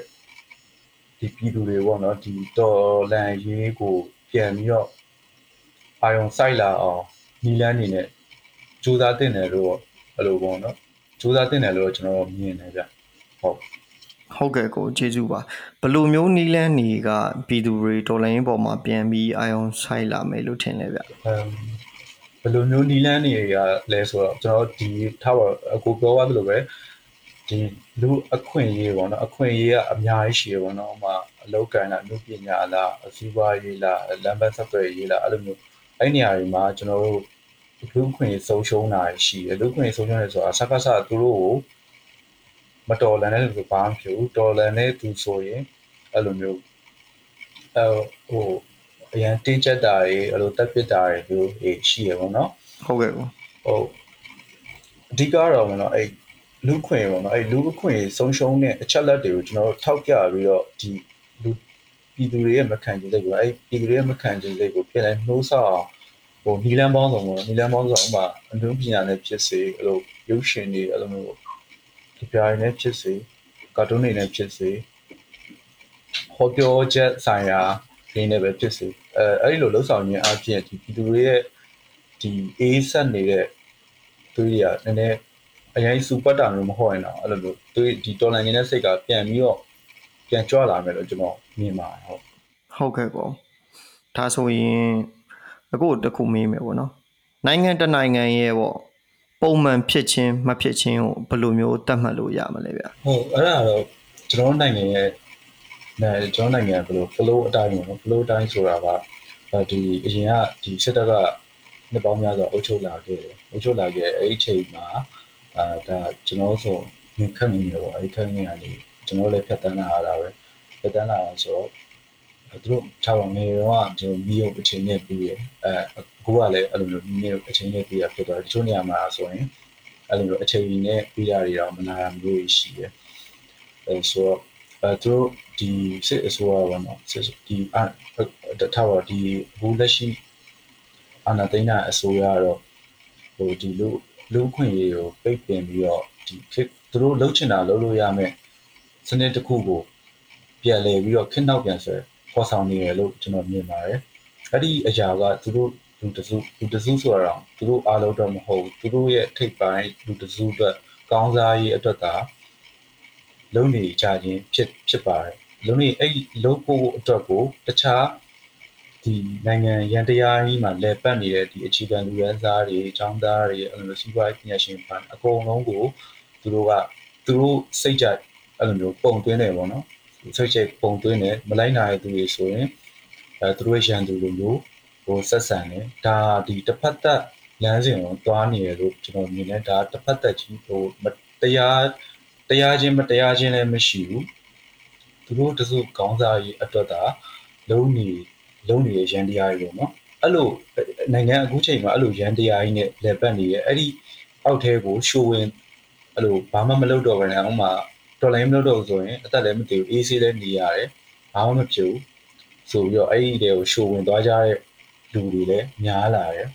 ဒီပြည်သူတွေပေါ့နော်ဒီတော်လန်ရေးကိုပြန်ပြီးတော့အာယုံစိုက်လာအောင်နီလန်းနေနဲ့ စူးစမ်းတင်တယ်လို့အဲ့လိုပေါ့နော်စူးစမ်းတင်တယ်လို့ကျွန်တော်မြင်တယ်ဗျဟုတ်ဟုတ်ကဲ့ကိုကျေးဇူးပါဘလိုမျိုးနီလန်းနေကပြည်သူတွေဒေါ်လာရင်းပေါ်မှာပြန်ပြီးအာယုံဆိုင်လာမယ်လို့ထင်လဲဗျဘလိုမျိုးနီလန်းနေကလဲဆိုတော့ကျွန်တော်ဒီထားပါအကိုပြောသွားသလိုပဲဒီလူအခွင့်အရေးပေါ့နော်အခွင့်အရေးကအများကြီးရှိရပေါ့နော်ဥမာအလောက်ကန်လားလူပညာလားအစည်းအဝေးရေးလားလမ်းပန်းဆက်သွယ်ရေးလားအဲ့လိုမျိုးအဲ့နေရာတွေမှာကျွန်တော်တို့ လူခွင့်ဆုံးရှုံးတာရှိတယ်လူခွင့်ဆုံးရှုံးတယ်ဆိုတာစကားစသူတို့ကိုမတော်လန်တဲ့လူကဘာမှမဖြစ်ဘူးတော်လန်တဲ့သူဆိုရင်အဲ့လိုမျိုးအဲဟိုအရင်တင်းကျပ်တာတွေအဲ့လိုတက်ပစ်တာတွေမျိုးရှိရပါတော့ဟုတ်ကဲ့ဟုတ်အဓိကတော့မနော်အဲ့လူခွင့်ပေါ့နော်အဲ့လူခွင့်ဆုံးရှုံးတဲ့အချက်လက်တွေကိုကျွန်တော်တို့ထောက်ပြပြီးတော့ဒီလူပြည်သူတွေရဲ့မခံချင်စိတ်ကိုအဲ့ပြည်သူတွေရဲ့မခံချင်စိတ်ကိုပြန်လဲနှိုးဆော့အောင် ဟိုနီလန်းပေါင်းစုံပေါ့နီလန်းပေါင်းစုံဥမာအနုပညာနဲ့ဖြစ်စေအဲ့လိုရုပ်ရှင်တွေအဲ့လိုမျိုးဒီပြိုင်နဲ့ဖြစ်စေကာတွန်းတွေနဲ့ဖြစ်စေဟောပြောချက်ဆိုင်ရာရင်းနဲ့ပဲဖြစ်စေအဲအဲ့ဒီလိုလှုပ်ဆောင်ခြင်းအပြင်ဒီပြည်သူတွေရဲ့ဒီအေးဆက်နေတဲ့သူတွေကနည်းနည်းအရင်စူပတ်တာမျိုးမဟုတ်ရင်တော့အဲ့လိုမျိုးသူဒီတော်လန်နေတဲ့စိတ်ကပြန်ပြီးတော့ပြန်ကြွလာမယ်လို့ကျွန်တော်မြင်ပါတယ်ဟုတ်ဟုတ်ကဲ့ကောဒါဆိုရင် အခုတခုမေးမယ်ပေါ့နော်နိုင်ငံတနိုင်ငံရဲ့ပေါ့ပုံမှန်ဖြစ်ခြင်းမဖြစ်ခြင်းကိုဘယ်လိုမျိုးသတ်မှတ်လို့ရမလဲဗျဟုတ်အဲ့ဒါတော့ကျွန်တော်နိုင်ငံရဲ့အဲကျွန်တော်နိုင်ငံဘယ်လို flow အတိုင်းပေါ့နော် flow အတိုင်းဆိုတာကဒီအရင်ကဒီစစ်တပ်ကနှစ်ပေါင်းများစွာအုပ်ချုပ်လာခဲ့တယ်အုပ်ချုပ်လာခဲ့အဲ့ဒီအချိန်မှာအာဒါကျွန်တော်ဆိုမြင်ခက်နေတယ်ပေါ့အဲ့ဒီခက်နေရလေကျွန်တော်လည်းဖြတ်တန်းလာရတာပဲဖြတ်တန်းလာဆိုတော့ သူတို့ထားပါငယ်တော့ကျွန်တော်မီးရုပ်အချိန်နဲ့ပြီးရအဲအခုကလည်းအဲ့လိုမျိုးမီးရုပ်အချိန်နဲ့ပြီးရဖြစ်တော့တချို့နေရာမှာဆိုရင်အဲ့လိုမျိုးအချိန်နဲ့ပြီးရတွေတော့မနာရမျိုးရှိတယ်အဲဆိုတော့အဲသူတို့ဒီစစ်အစိုးရဘောနော်စစ်ဒီအာထားပါဒီဘူးလက်ရှိအာဏာသိမ်းတာအစိုးရတော့ဟိုဒီလူလူခွင့်ရေးကိုပိတ်ပင်ပြီးတော့ဒီသူတို့လှုပ်ချင်တာလှုပ်လို့ရမယ်စနစ်တစ်ခုကိုပြန်လဲပြီးတော့ခင်းနောက်ပြန်ဆွဲ ဖော်ဆောင်နေတယ်လို့ကျွန်တော်မြင်ပါတယ်အဲ့ဒီအရာကသူတို့လူတစုလူတစုဆိုတော့သူတို့အားလုံးတော့မဟုတ်သူတို့ရဲ့ထိပ်ပိုင်းလူတစုအတွက်ကောင်းစားရေးအတွက်ကလုံနေကြခြင်းဖြစ်ဖြစ်ပါတယ်လုံနေအဲ့လုံဖို့အတွက်ကိုတခြားဒီနိုင်ငံရန်တရားကြီးမှာလဲပတ်နေတဲ့ဒီအခြေခံလူရန်စားတွေအကြောင်းသားတွေအဲ့လိုစီးပွားရေးပညာရှင်ပန်အကုန်လုံးကိုသူတို့ကသူတို့စိတ်ကြအဲ့လိုမျိုးပုံသွင်းတယ်ပေါ့နော် စိတ်ချိတ်ပုံသွင်းတယ်မလိုက်နိုင်တဲ့သူတွေဆိုရင်အဲသူတို့ရန်သူလိုမျိုးဟိုဆက်ဆံတယ်ဒါဒီတစ်ဖက်သက်လမ်းစဉ်ကိုသွားနေရလို့ကျွန်တော်မြင်တယ်ဒါတစ်ဖက်သက်ကြီးဟိုတရားတရားချင်းမတရားချင်းလည်းမရှိဘူးသူတို့တစုခေါင်းစားရေးအတွက်သာလုံးနေလုံးနေတဲ့ရန်တရားတွေပေါ့နော်အဲ့လိုနိုင်ငံအခုချိန်မှာအဲ့လိုရန်တရားကြီးနဲ့လက်ပတ်နေရအဲ့ဒီအောက်ထဲကိုရှိုးဝင်အဲ့လိုဘာမှမလုပ်တော့ဘဲနဲ့အောက်မှာ တော်လိုင်းမလုပ်တော့ဆိုရင်အသက်လည်းမတည်ဘူးအေးဆေးလည်းနေရတယ်ဘာမှမဖြစ်ဘူးဆိုပြီးတော့အဲ့ဒီတွေကိုရှိုးဝင်သွားကြတဲ့လူတွေလည်းများလာတယ်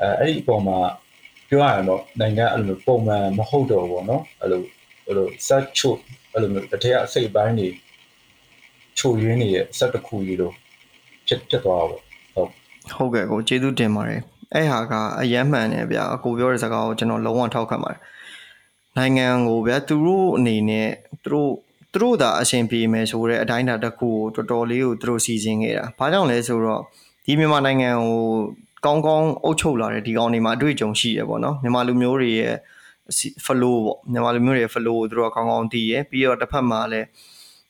အဲအဲ့ဒီအပေါ်မှာပြောရရင်တော့နိုင်ငံအဲ့လိုပုံမှန်မဟုတ်တော့ဘူးเนาะအဲ့လိုအဲ့လို set ချုပ်အဲ့လိုမျိုးတစ်ထက်အစိတ်ပိုင်းတွေချိုရင်းနေတဲ့ဆက်တစ်ခုကြီးလို့ဖြစ်ဖြစ်သွားပါဟုတ်ဟုတ်ကဲ့ကိုကျေးဇူးတင်ပါတယ်အဲ့ဟာကအယမ်းမှန်တယ်ဗျာအကိုပြောတဲ့စကားကိုကျွန်တော်လုံးဝထောက်ခံပါတယ် နိုင်ငံကိုဗျာသူတို့အနေနဲ့သူတို့သူတို့သာအရှင်ပြေမယ်ဆိုတဲ့အတိုင်းအတာတစ်ခုကိုတော်တော်လေးကိုသူတို့စီစဉ်ခဲ့တာ။ဘာကြောင့်လဲဆိုတော့ဒီမြန်မာနိုင်ငံကိုကောင်းကောင်းအုပ်ချုပ်လာတဲ့ဒီကောင်တွေမှာအတွေ့အကြုံရှိရပေါ့နော်။မြန်မာလူမျိုးတွေရဲ့ flow ပေါ့မြန်မာလူမျိုးတွေ flow ကိုသူတို့ကကောင်းကောင်းသိရပြီးတော့တစ်ဖက်မှာလည်း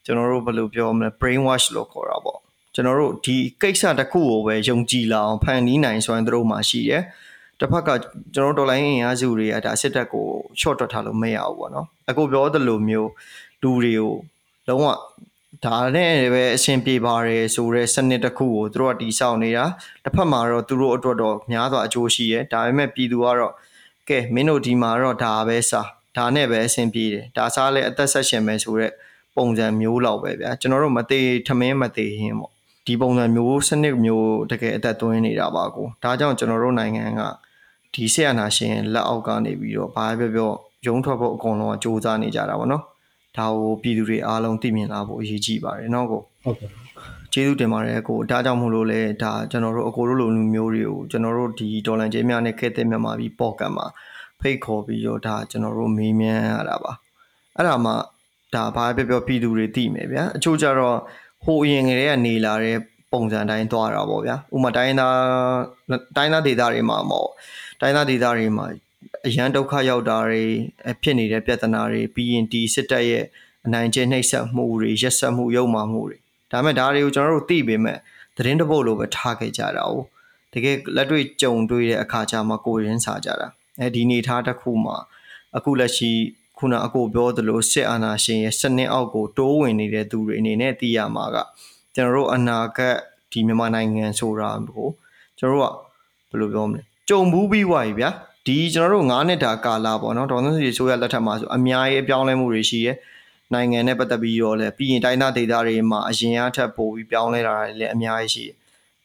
ကျွန်တော်တို့ဘယ်လိုပြောမလဲ brain wash လို့ခေါ်တာပေါ့ကျွန်တော်တို့ဒီကိစ္စတစ်ခုကိုပဲယုံကြည်လာအောင်ဖန်တီးနိုင်စွမ်းသူတို့မှာရှိတယ် တစ်ဖက်ကကျွန်တော်တို့ဒေါ်လာရင်းအင်အားစုတွေကဒါစစ်တပ်ကို short တွတ်ထားလို့မရဘူးပေါ့နော်အခုပြောသလိုမျိုးလူတွေကိုလုံးဝဒါနဲ့ပဲအဆင်ပြေပါတယ်ဆိုတော့စနစ်တစ်ခုကိုသူတို့ကတီးဆောက်နေတာတစ်ဖက်မှာတော့သူတို့အတွက်တော့များစွာအကျိုးရှိရဲဒါပေမဲ့ပြည်သူကတော့ကဲမင်းတို့ဒီမှာတော့ဒါပဲစားဒါနဲ့ပဲအဆင်ပြေတယ်ဒါစားလဲအသက်ဆက်ရှင်ပဲဆိုတော့ပုံစံမျိုးလောက်ပဲဗျာကျွန်တော်တို့မသေးထမင်းမသေးဟင်းပေါ့ဒီပုံစံမျိုးစနစ်မျိုးတကယ်အသက်သွင်းနေတာပါကိုဒါကြောင့်ကျွန်တော်တို့နိုင်ငံက ဒီဆရာနာရှင်လက်အောက်ကနေပြီးတော့ဘာပဲပြောရုံးထွက်ဖို့အကုန်လုံးကစူးစမ်းနေကြတာပေါ့နော်ဒါကိုပြည်သူတွေအားလုံးသိမြင်လာဖို့အရေးကြီးပါတယ်နော်ကိုဟုတ်ကဲ့ကျေးဇူးတင်ပါတယ်ကိုဒါကြောင့်မို့လို့လဲဒါကျွန်တော်တို့အကိုတို့လိုလူမျိုးတွေကိုကျွန်တော်တို့ဒီဒေါ်လန်ကျေးများနဲ့ခဲ့တဲ့မြန်မာပြည်ပေါ့ကံမှာဖိတ်ခေါ်ပြီးတော့ဒါကျွန်တော်တို့မေးမြန်းရတာပါအဲ့ဒါမှဒါဘာပဲပြောပြည်သူတွေသိမယ်ဗျာအချို့ကြတော့ဟိုအရင်ကတည်းကနေလာတဲ့ပုံစံတိုင်းသွားတာပေါ့ဗျာဥမာတိုင်းသားတိုင်းသားဒေသတွေမှာမဟုတ် တိုင်းသားဒေသတွေမှာအရန်ဒုက္ခရောက်တာတွေဖြစ်နေတဲ့ပြဿနာတွေပြီးရင်ဒီစစ်တပ်ရဲ့အနိုင်ကျင့်နှိပ်စက်မှုတွေရက်စက်မှုရုပ်မာမှုတွေဒါပေမဲ့ဒါတွေကိုကျွန်တော်တို့သိပေမဲ့သတင်းတပုတ်လိုပဲထားခဲ့ကြတာ哦တကယ်လက်တွေ့ကြုံတွေ့တဲ့အခါကျမှကိုယ်ရင်းစားကြတာအဲဒီနေသားတစ်ခုမှာအခုလက်ရှိခုနအကိုပြောသလိုစစ်အာဏာရှင်ရဲ့စနစ်အောက်ကိုတိုးဝင်နေတဲ့သူတွေအနေနဲ့သိရမှာကကျွန်တော်တို့အနာဂတ်ဒီမြန်မာနိုင်ငံဆိုတာကိုကျွန်တော်တို့ကဘယ်လိုပြောမလဲ ကြုံဘူးပြီးွားပြီဗျာဒီကျွန်တော်တို့9နှစ်တာကာလပေါ့နော်ဒေါ်စန်းစီဆိုရလက်ထက်မှာဆိုအများကြီးအပြောင်းလဲမှုတွေရှိရဲနိုင်ငံနဲ့ပတ်သက်ပြီးတော့လည်းပြီးရင်တိုင်းသားဒေသတွေမှာအရင်အထက်ပို့ပြီးပြောင်းလဲတာတွေလည်းအများကြီးရှိတယ်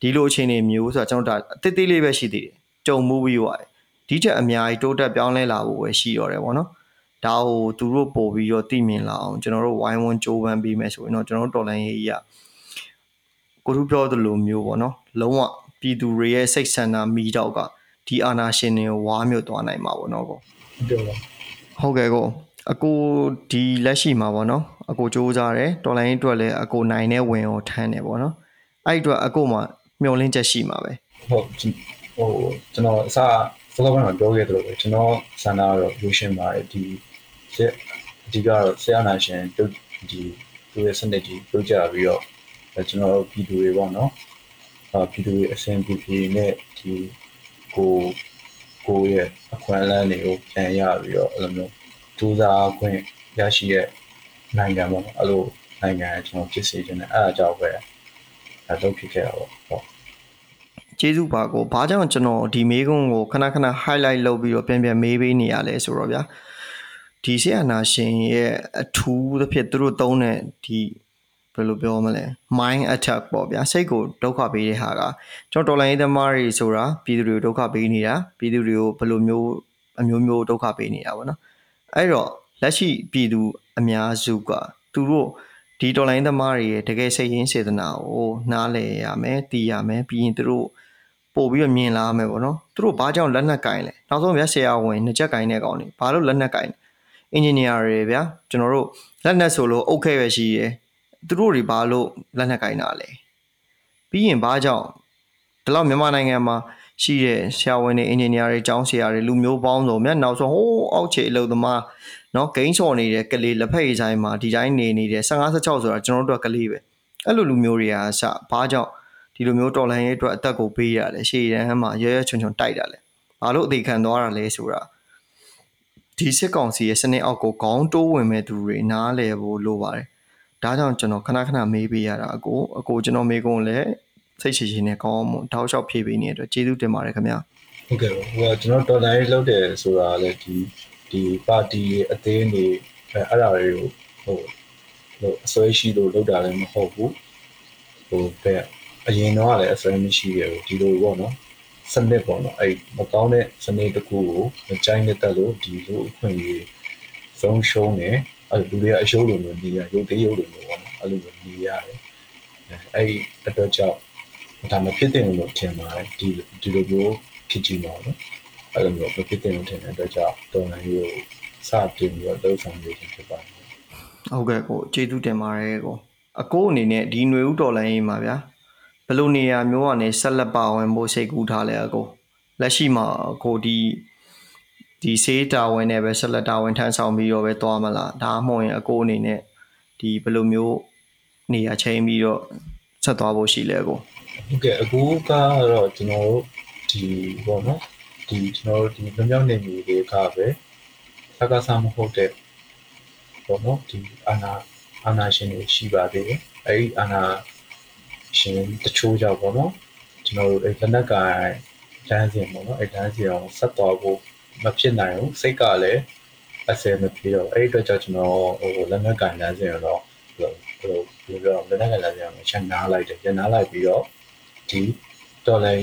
ဒီလိုအခြေအနေမျိုးဆိုတော့ကျွန်တော်တို့အသေးသေးလေးပဲရှိသေးတယ်ကြုံမှုပြီးွားတယ်ဒီချက်အများကြီးတိုးတက်ပြောင်းလဲလာဖို့ပဲရှိတော့တယ်ပေါ့နော်ဒါကိုသူတို့ပို့ပြီးတော့သိမြင်လာအောင်ကျွန်တော်တို့ဝိုင်းဝန်းကြိုးပမ်းပြီးမယ်ဆိုရင်တော့ကျွန်တော်တို့တော်လိုင်းရေးကြီးကကိုသူပြောသလိုမျိုးပေါ့နော်လုံးဝပြည်သူတွေရဲ့စိတ်ဆန္ဒမိတော့က ဒီအာနာရှင်တွေကိုဝါးမြုပ်သွားနိုင်မှာပေါ့နော်ကိုဟုတ်ကဲ့ပါဟုတ်ကဲ့ကိုအကိုဒီလက်ရှိမှာပေါ့နော်အကိုစူးစမ်းတယ်တော်လိုင်းအတွက်လည်းအကိုနိုင်တဲ့ဝင်ကိုထမ်းတယ်ပေါ့နော်အဲ့ဒီအတွက်အကိုမှမျောလင်းချက်ရှိမှာပဲဟုတ်ဟိုကျွန်တော်အစစောစောကပြောခဲ့သလိုပဲကျွန်တော်ဆန္ဒကတော့လူရှင်ပါတယ်ဒီဆက်အဓိကတော့ဆရာနာရှင်ပြုတ်ဒီသူရဲ့စနစ်ကြီးပြုတ်ကြပြီးတော့ကျွန်တော်ပြည်သူတွေပေါ့နော်အာပြည်သူတွေအစဉ်ပြေပြေနဲ့ဒီ ကိုကိုရဲ့အခွင့်အလမ်းတွေကိုပြန်ရပြီးတော့အဲ့လိုမျိုးစူးစမ်းခွင့်ရရှိတဲ့နိုင်ငံပေါ့နော်အဲ့လိုနိုင်ငံကျွန်တော်ဖြစ်စေချင်တယ်အဲ့ဒါကြောင့်ပဲအဲ့လိုဖြစ်ခဲ့တာပေါ့ဟုတ်ကျေးဇူးပါကိုဘာကြောင့်ကျွန်တော်ဒီမေးခွန်းကိုခဏခဏ highlight လုပ်ပြီးတော့ပြန်ပြန်မေးပေးနေရလဲဆိုတော့ဗျာဒီဆေးအနာရှင်ရဲ့အထူးသဖြင့်သူတို့သုံးတဲ့ဒီ ဘယ်လိုပြောမလဲ mind attack ပေါ့ဗျာစိတ်ကိုဒုက္ခပေးတဲ့ဟာကကျွန်တော်တော်လိုင်းရေးသမားတွေဆိုတာပြည်သူတွေကိုဒုက္ခပေးနေတာပြည်သူတွေကိုဘယ်လိုမျိုးအမျိုးမျိုးဒုက္ခပေးနေတာပေါ့နော်အဲ့တော့လက်ရှိပြည်သူအများစုကသူတို့ဒီတော်လိုင်းသမားတွေရဲ့တကယ်စိတ်ရင်းစေတနာကိုနားလည်ရမယ်သိရမယ်ပြီးရင်သူတို့ပို့ပြီးတော့မြင်လာမယ်ပေါ့နော်သူတို့ဘာကြောင့်လက်နက်ကင်လဲနောက်ဆုံးဗျာဆရာဝန်နှစ်ချက်ကင်တဲ့ကောင်တွေဘာလို့လက်နက်ကင်အင်ဂျင်နီယာတွေဗျာကျွန်တော်တို့လက်နက်ဆိုလို့အုတ်ခဲပဲရှိရယ် သူတို့တွေဘာလို့လက်နက်ကင်တာလဲပြီးရင်ဘာကြောင့်ဒီလောက်မြန်မာနိုင်ငံမှာရှိတဲ့ဆရာဝန်တွေအင်ဂျင်နီယာတွေကျောင်းဆရာတွေလူမျိုးပေါင်းစုံမြတ်နောက်ဆုံးဟိုးအောက်ခြေအလုပ်သမားเนาะဂိမ်းစော်နေတဲ့ကလေးလက်ဖက်ရည်ဆိုင်မှာဒီတိုင်းနေနေတဲ့15 16ဆိုတာကျွန်တော်တို့ကကလေးပဲအဲ့လိုလူမျိုးတွေကစဘာကြောင့်ဒီလိုမျိုးတော်လန်ရေးအတွက်အသက်ကိုပေးရတယ်ရှေ့ရန်မှာရဲရဲချွန်ချွန်တိုက်တာလဲဘာလို့အသေးခံသွားတာလဲဆိုတာဒီစစ်ကောင်စီရဲ့စနစ်အောက်ကိုခေါင်းတိုးဝင်မဲ့သူတွေနားလဲဖို့လိုပါတယ် ဒါကြောင့်ကျွန်တော်ခဏခဏမေးပေးရတာအကိုအကိုကျွန်တော်မေးကုန်လဲစိတ်ရှိရှိနဲ့ကောင်းအောင်တောက်လျှောက်ဖြေပေးနေတဲ့အတွက်ကျေးဇူးတင်ပါတယ်ခင်ဗျာဟုတ်ကဲ့ဟိုကကျွန်တော်တော်တိုင်းလုပ်တယ်ဆိုတာလေဒီဒီပါတီအသေးနေအဲအဲ့ဒါတွေကိုဟိုဟိုအစွဲရှိလို့လုပ်တာလည်းမဟုတ်ဘူးဟိုတဲ့အရင်တော့လည်းအစွဲမရှိရဘူးဒီလိုပေါ့နော်စနစ်ပေါ့နော်အဲ့မကောင်းတဲ့စနစ်တစ်ခုကိုမကြိုက်နဲ့တက်လို့ဒီလိုအခွင့်အရေးဆုံးရှုံးတယ် အဲ့လူတွေကအရှုံးလို့မျိုးနေရရုပ်သေးရုပ်လို့မျိုးပေါ့နော်အဲ့လိုမျိုးနေရတယ်အဲ့အတွက်ကြောင့်ဒါမဖြစ်တဲ့လို့ထင်ပါတယ်ဒီဒီလိုမျိုးဖြစ်ကြည့်ပါတော့အဲ့လိုမျိုးဖြစ်တဲ့လို့ထင်တဲ့အတွက်ကြောင့်တော်နိုင်ကိုစတင်ပြီးတော့လှုပ်ဆောင်နေခြင်းဖြစ်ပါတယ်ဟုတ်ကဲ့ကိုကျေးဇူးတင်ပါတယ်ကိုအကိုအနေနဲ့ဒီຫນွေဥတော်လိုင်းရေးမှာဗျာဘယ်လိုနေရာမျိုးကနေဆက်လက်ပါဝင်ဖို့စိတ်ကူးထားလဲအကိုလက်ရှိမှာကိုဒီ ဒီစေးတာဝန်နဲ့ပဲဆက်လက်တာဝန်ထမ်းဆောင်ပြီးတော့ပဲသွားမလားဒါမှမဟုတ်ရင်အကိုအနေနဲ့ဒီဘယ်လိုမျိုးနေရာချိန်ပြီးတော့ဆက်သွားဖို့ရှိလဲကိုဟုတ်ကဲ့အခုကတော့ကျွန်တော်တို့ဒီပေါ့နော်ဒီကျွန်တော်တို့ဒီလွန်မြောက်နေမျိုးတွေကပဲစကားစားမဟုတ်တဲ့ပေါ့နော်ဒီအာနာအာနာရှင်တွေရှိပါသေးတယ်အဲဒီအာနာရှင်တချို့ကြောင့်ပေါ့နော်ကျွန်တော်တို့အဲလက်နက်ကင်လမ်းစဉ်ပေါ့နော်အဲလမ်းစဉ်အောင်ဆက်သွားဖို့ မဖြစ်နိုင်ဘူးစိတ်ကလည်းအစဲမပြေတော့အဲ့ဒီအတွက်ကြောင့်ကျွန်တော်ဟိုလက်နက်ကင်လမ်းစဉ်တော့ဟိုဟိုပြောတော့လက်နက်ကင်လမ်းစဉ်အောင်ချက်နားလိုက်တယ်ချက်နားလိုက်ပြီးတော့ဒီတော်လည်း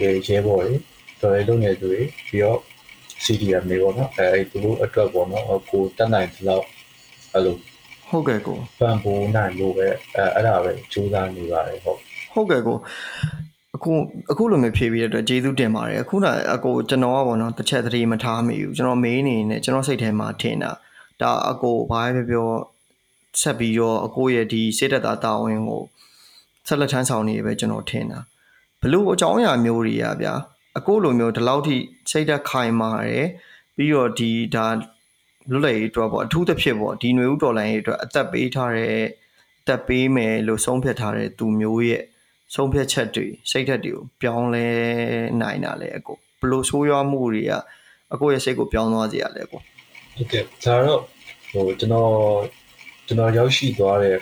ရေရဲဘော်တွေတော်လည်းလုပ်နေသူတွေပြီးတော့ CDM တွေပေါ့နော်အဲသူတို့အတွက်ပေါ့နော်ကိုတက်နိုင်သလောက်အဲ့လိုဟုတ်ကဲ့ကိုပံ့ပိုးနိုင်လို့ပဲအဲအဲ့ဒါပဲကြိုးစားနေပါတယ်ဟုတ်ဟုတ်ကဲ့ကို အခုအခုလိုမျိုးဖြေပြီးတဲ့အတွက်ကျေးဇူးတင်ပါတယ်အခုနအကိုကျွန်တော်ကပေါ့နော်တစ်ချက်သတိမထားမိဘူးကျွန်တော်မေးနေနေကျွန်တော်စိတ်ထဲမှာထင်တာဒါအကိုဘာပဲပြောဆက်ပြီးတော့အကိုရဲ့ဒီစိတ်သက်သာတာဝန်ကိုဆက်လက်ထမ်းဆောင်နေပဲကျွန်တော်ထင်တာဘလို့အကြောင်းအရာမျိုးတွေကဗျာအကိုလိုမျိုးဒီလောက်ထိစိတ်သက်ခိုင်မာတယ်ပြီးတော့ဒီဒါလွတ်လပ်ရေးအတွက်ပေါ့အထူးသဖြင့်ပေါ့ဒီຫນွေဥတော်လိုင်းရေးအတွက်အသက်ပေးထားတဲ့အသက်ပေးမယ်လို့ဆုံးဖြတ်ထားတဲ့သူမျိုးရဲ့ ဆုံးဖြတ်ချက်တွေစိတ်ဓာတ်တွေကိုပြောင်းလဲနိုင်တာလေအကိုဘလို့ဆိုးရွားမှုတွေကအကိုရဲ့စိတ်ကိုပြောင်းသွားစေရလဲအကိုဟုတ်ကဲ့ဒါတော့ဟိုကျွန်တော်ကျွန်တော်ရောက်ရှိသွားတဲ့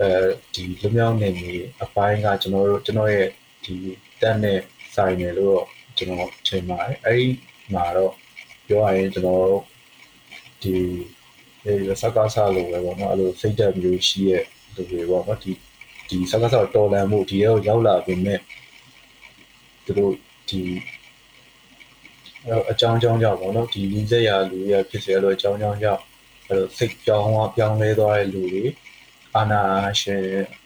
အဲဒီလူမျိုးနေမီအပိုင်းကကျွန်တော်တို့ကျွန်တော်ရဲ့ဒီတက်နဲ့ဆိုင်တယ်လို့တော့ကျွန်တော်ချိန်ပါတယ်အဲ့ဒီမှာတော့ပြောရရင်ကျွန်တော်ဒီဒီစကားစားလို့ပဲပေါ့နော်အဲ့လိုစိတ်ဓာတ်မျိုးရှိရဲ့လူတွေပေါ့နော်ဒီ ဒီစကားစားတော်လန်မှုဒီရောက်ရောက်လာပြီမဲ့သူတို့ဒီအကြောင်းကြောင်းကြောင့်ပေါ့နော်ဒီလူစက်ရလူရဖြစ်စေလို့အကြောင်းကြောင်းကြောင့်အဲ့လိုစိတ်ကြောင်းကပြောင်းလဲသွားတဲ့လူတွေအာနာရှင်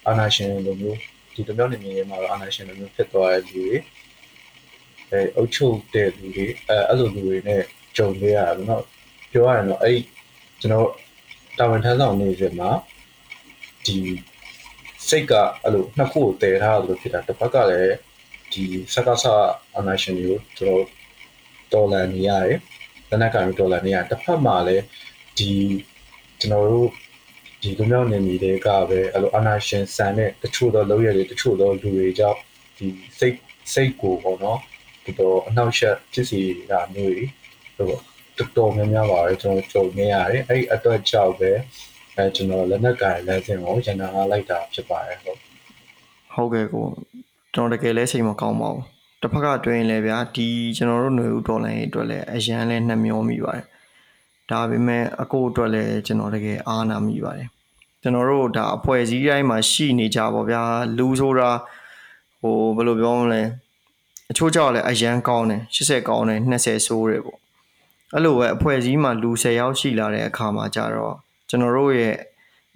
အာနာရှင်လိုမျိုးဒီတမျိုးနေနေမှာအာနာရှင်လိုမျိုးဖြစ်သွားတဲ့လူတွေအဲအုတ်ချုပ်တဲ့လူတွေအဲအဲ့လိုလူတွေနဲ့ကြုံနေရတယ်ပေါ့နော်ပြောရရင်တော့အဲ့ကျွန်တော်တာဝန်ထမ်းဆောင်နေစဉ်မှာဒီ စိတ်ကအဲ့လိုနှစ်ခုကိုတည်ထားလို့ဖြစ်တာတစ်ဖက်ကလည်းဒီစကားဆာအာနာရှင်တွေကိုကျွန်တော်ဒေါ်လာနေရတယ်တနက်ကံဒေါ်လာနေရတစ်ဖက်မှာလည်းဒီကျွန်တော်တို့ဒီလူမျိုးနေမီတွေကပဲအဲ့လိုအာနာရှင်ဆန်တဲ့တချို့သောလောက်ရည်တချို့သောလူတွေကြောင့်ဒီစိတ်စိတ်ကိုပေါ့နော်ဒီတော့အနောက်ရှက်ဖြစ်စီတာမျိုးတွေဟိုတော်တော်များများပါပဲကျွန်တော်ကြုံနေရတယ်အဲ့ဒီအတွက်ကြောင့်ပဲ အဲကျွန်တော်လက်နက်ကင်လက်စင်ကိုရန်နာလိုက်တာဖြစ်ပါတယ်ဟုတ်ဟုတ်ကဲ့ကိုကျွန်တော်တကယ်လဲစိတ်မကောင်းပါဘူးတစ်ဖက်ကတွင်လဲဗျာဒီကျွန်တော်တို့ຫນွေဦးဒေါ်လာရေးအတွက်လဲအရန်လဲနှမျောမိပါတယ်ဒါပေမဲ့အကိုအတွက်လဲကျွန်တော်တကယ်အားနာမိပါတယ်ကျွန်တော်တို့ဒါအဖွဲ့အစည်းတိုင်းမှာရှိနေကြပါဗျာလူဆိုတာဟိုဘယ်လိုပြောမလဲအချို့ကြောက်လဲအရန်ကောင်းတယ်80ကောင်းတယ်20ဆိုးတယ်ပေါ့အဲ့လိုပဲအဖွဲ့အစည်းမှာလူ10ယောက်ရှိလာတဲ့အခါမှာကြတော့ ကျွန်တော်တို့ရဲ့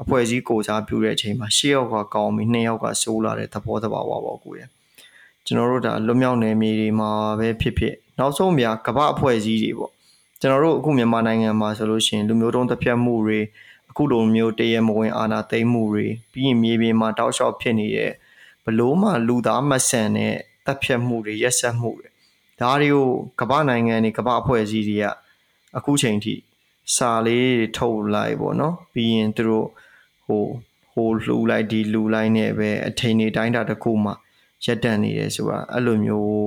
အဖွဲ့အစည်းကိုစားပြုတဲ့အချိန်မှာ10ယောက်ကကောင်းပြီး2ယောက်ကဆိုးလာတဲ့သဘောတဘာဝပေါ့ကိုရဲ့ကျွန်တော်တို့ဒါလွတ်မြောက်နယ်မြေတွေမှာပဲဖြစ်ဖြစ်နောက်ဆုံးများကမ္ဘာအဖွဲ့အစည်းတွေပေါ့ကျွန်တော်တို့အခုမြန်မာနိုင်ငံမှာဆိုလို့ရှိရင်လူမျိုးတုံးတစ်ပြတ်မှုတွေအခုလိုမျိုးတရမဝင်အာဏာသိမ်းမှုတွေပြီးရင်မြေပြင်မှာတောက်လျှောက်ဖြစ်နေတဲ့ဘလို့မှလူသားမဆန်တဲ့တပ်ဖြတ်မှုတွေရက်စက်မှုတွေဒါတွေကိုကမ္ဘာနိုင်ငံတွေကမ္ဘာအဖွဲ့အစည်းတွေကအခုချိန်ထိ စာလေးတွေထုတ်လိုက်ပေါ့နော်ပြီးရင်သူတို့ဟိုဟိုလှူလိုက်ဒီလှူလိုက်နဲ့ပဲအထင်နေတိုင်းတာတစ်ခုမှရက်တန့်နေတယ်ဆိုတာအဲ့လိုမျိုး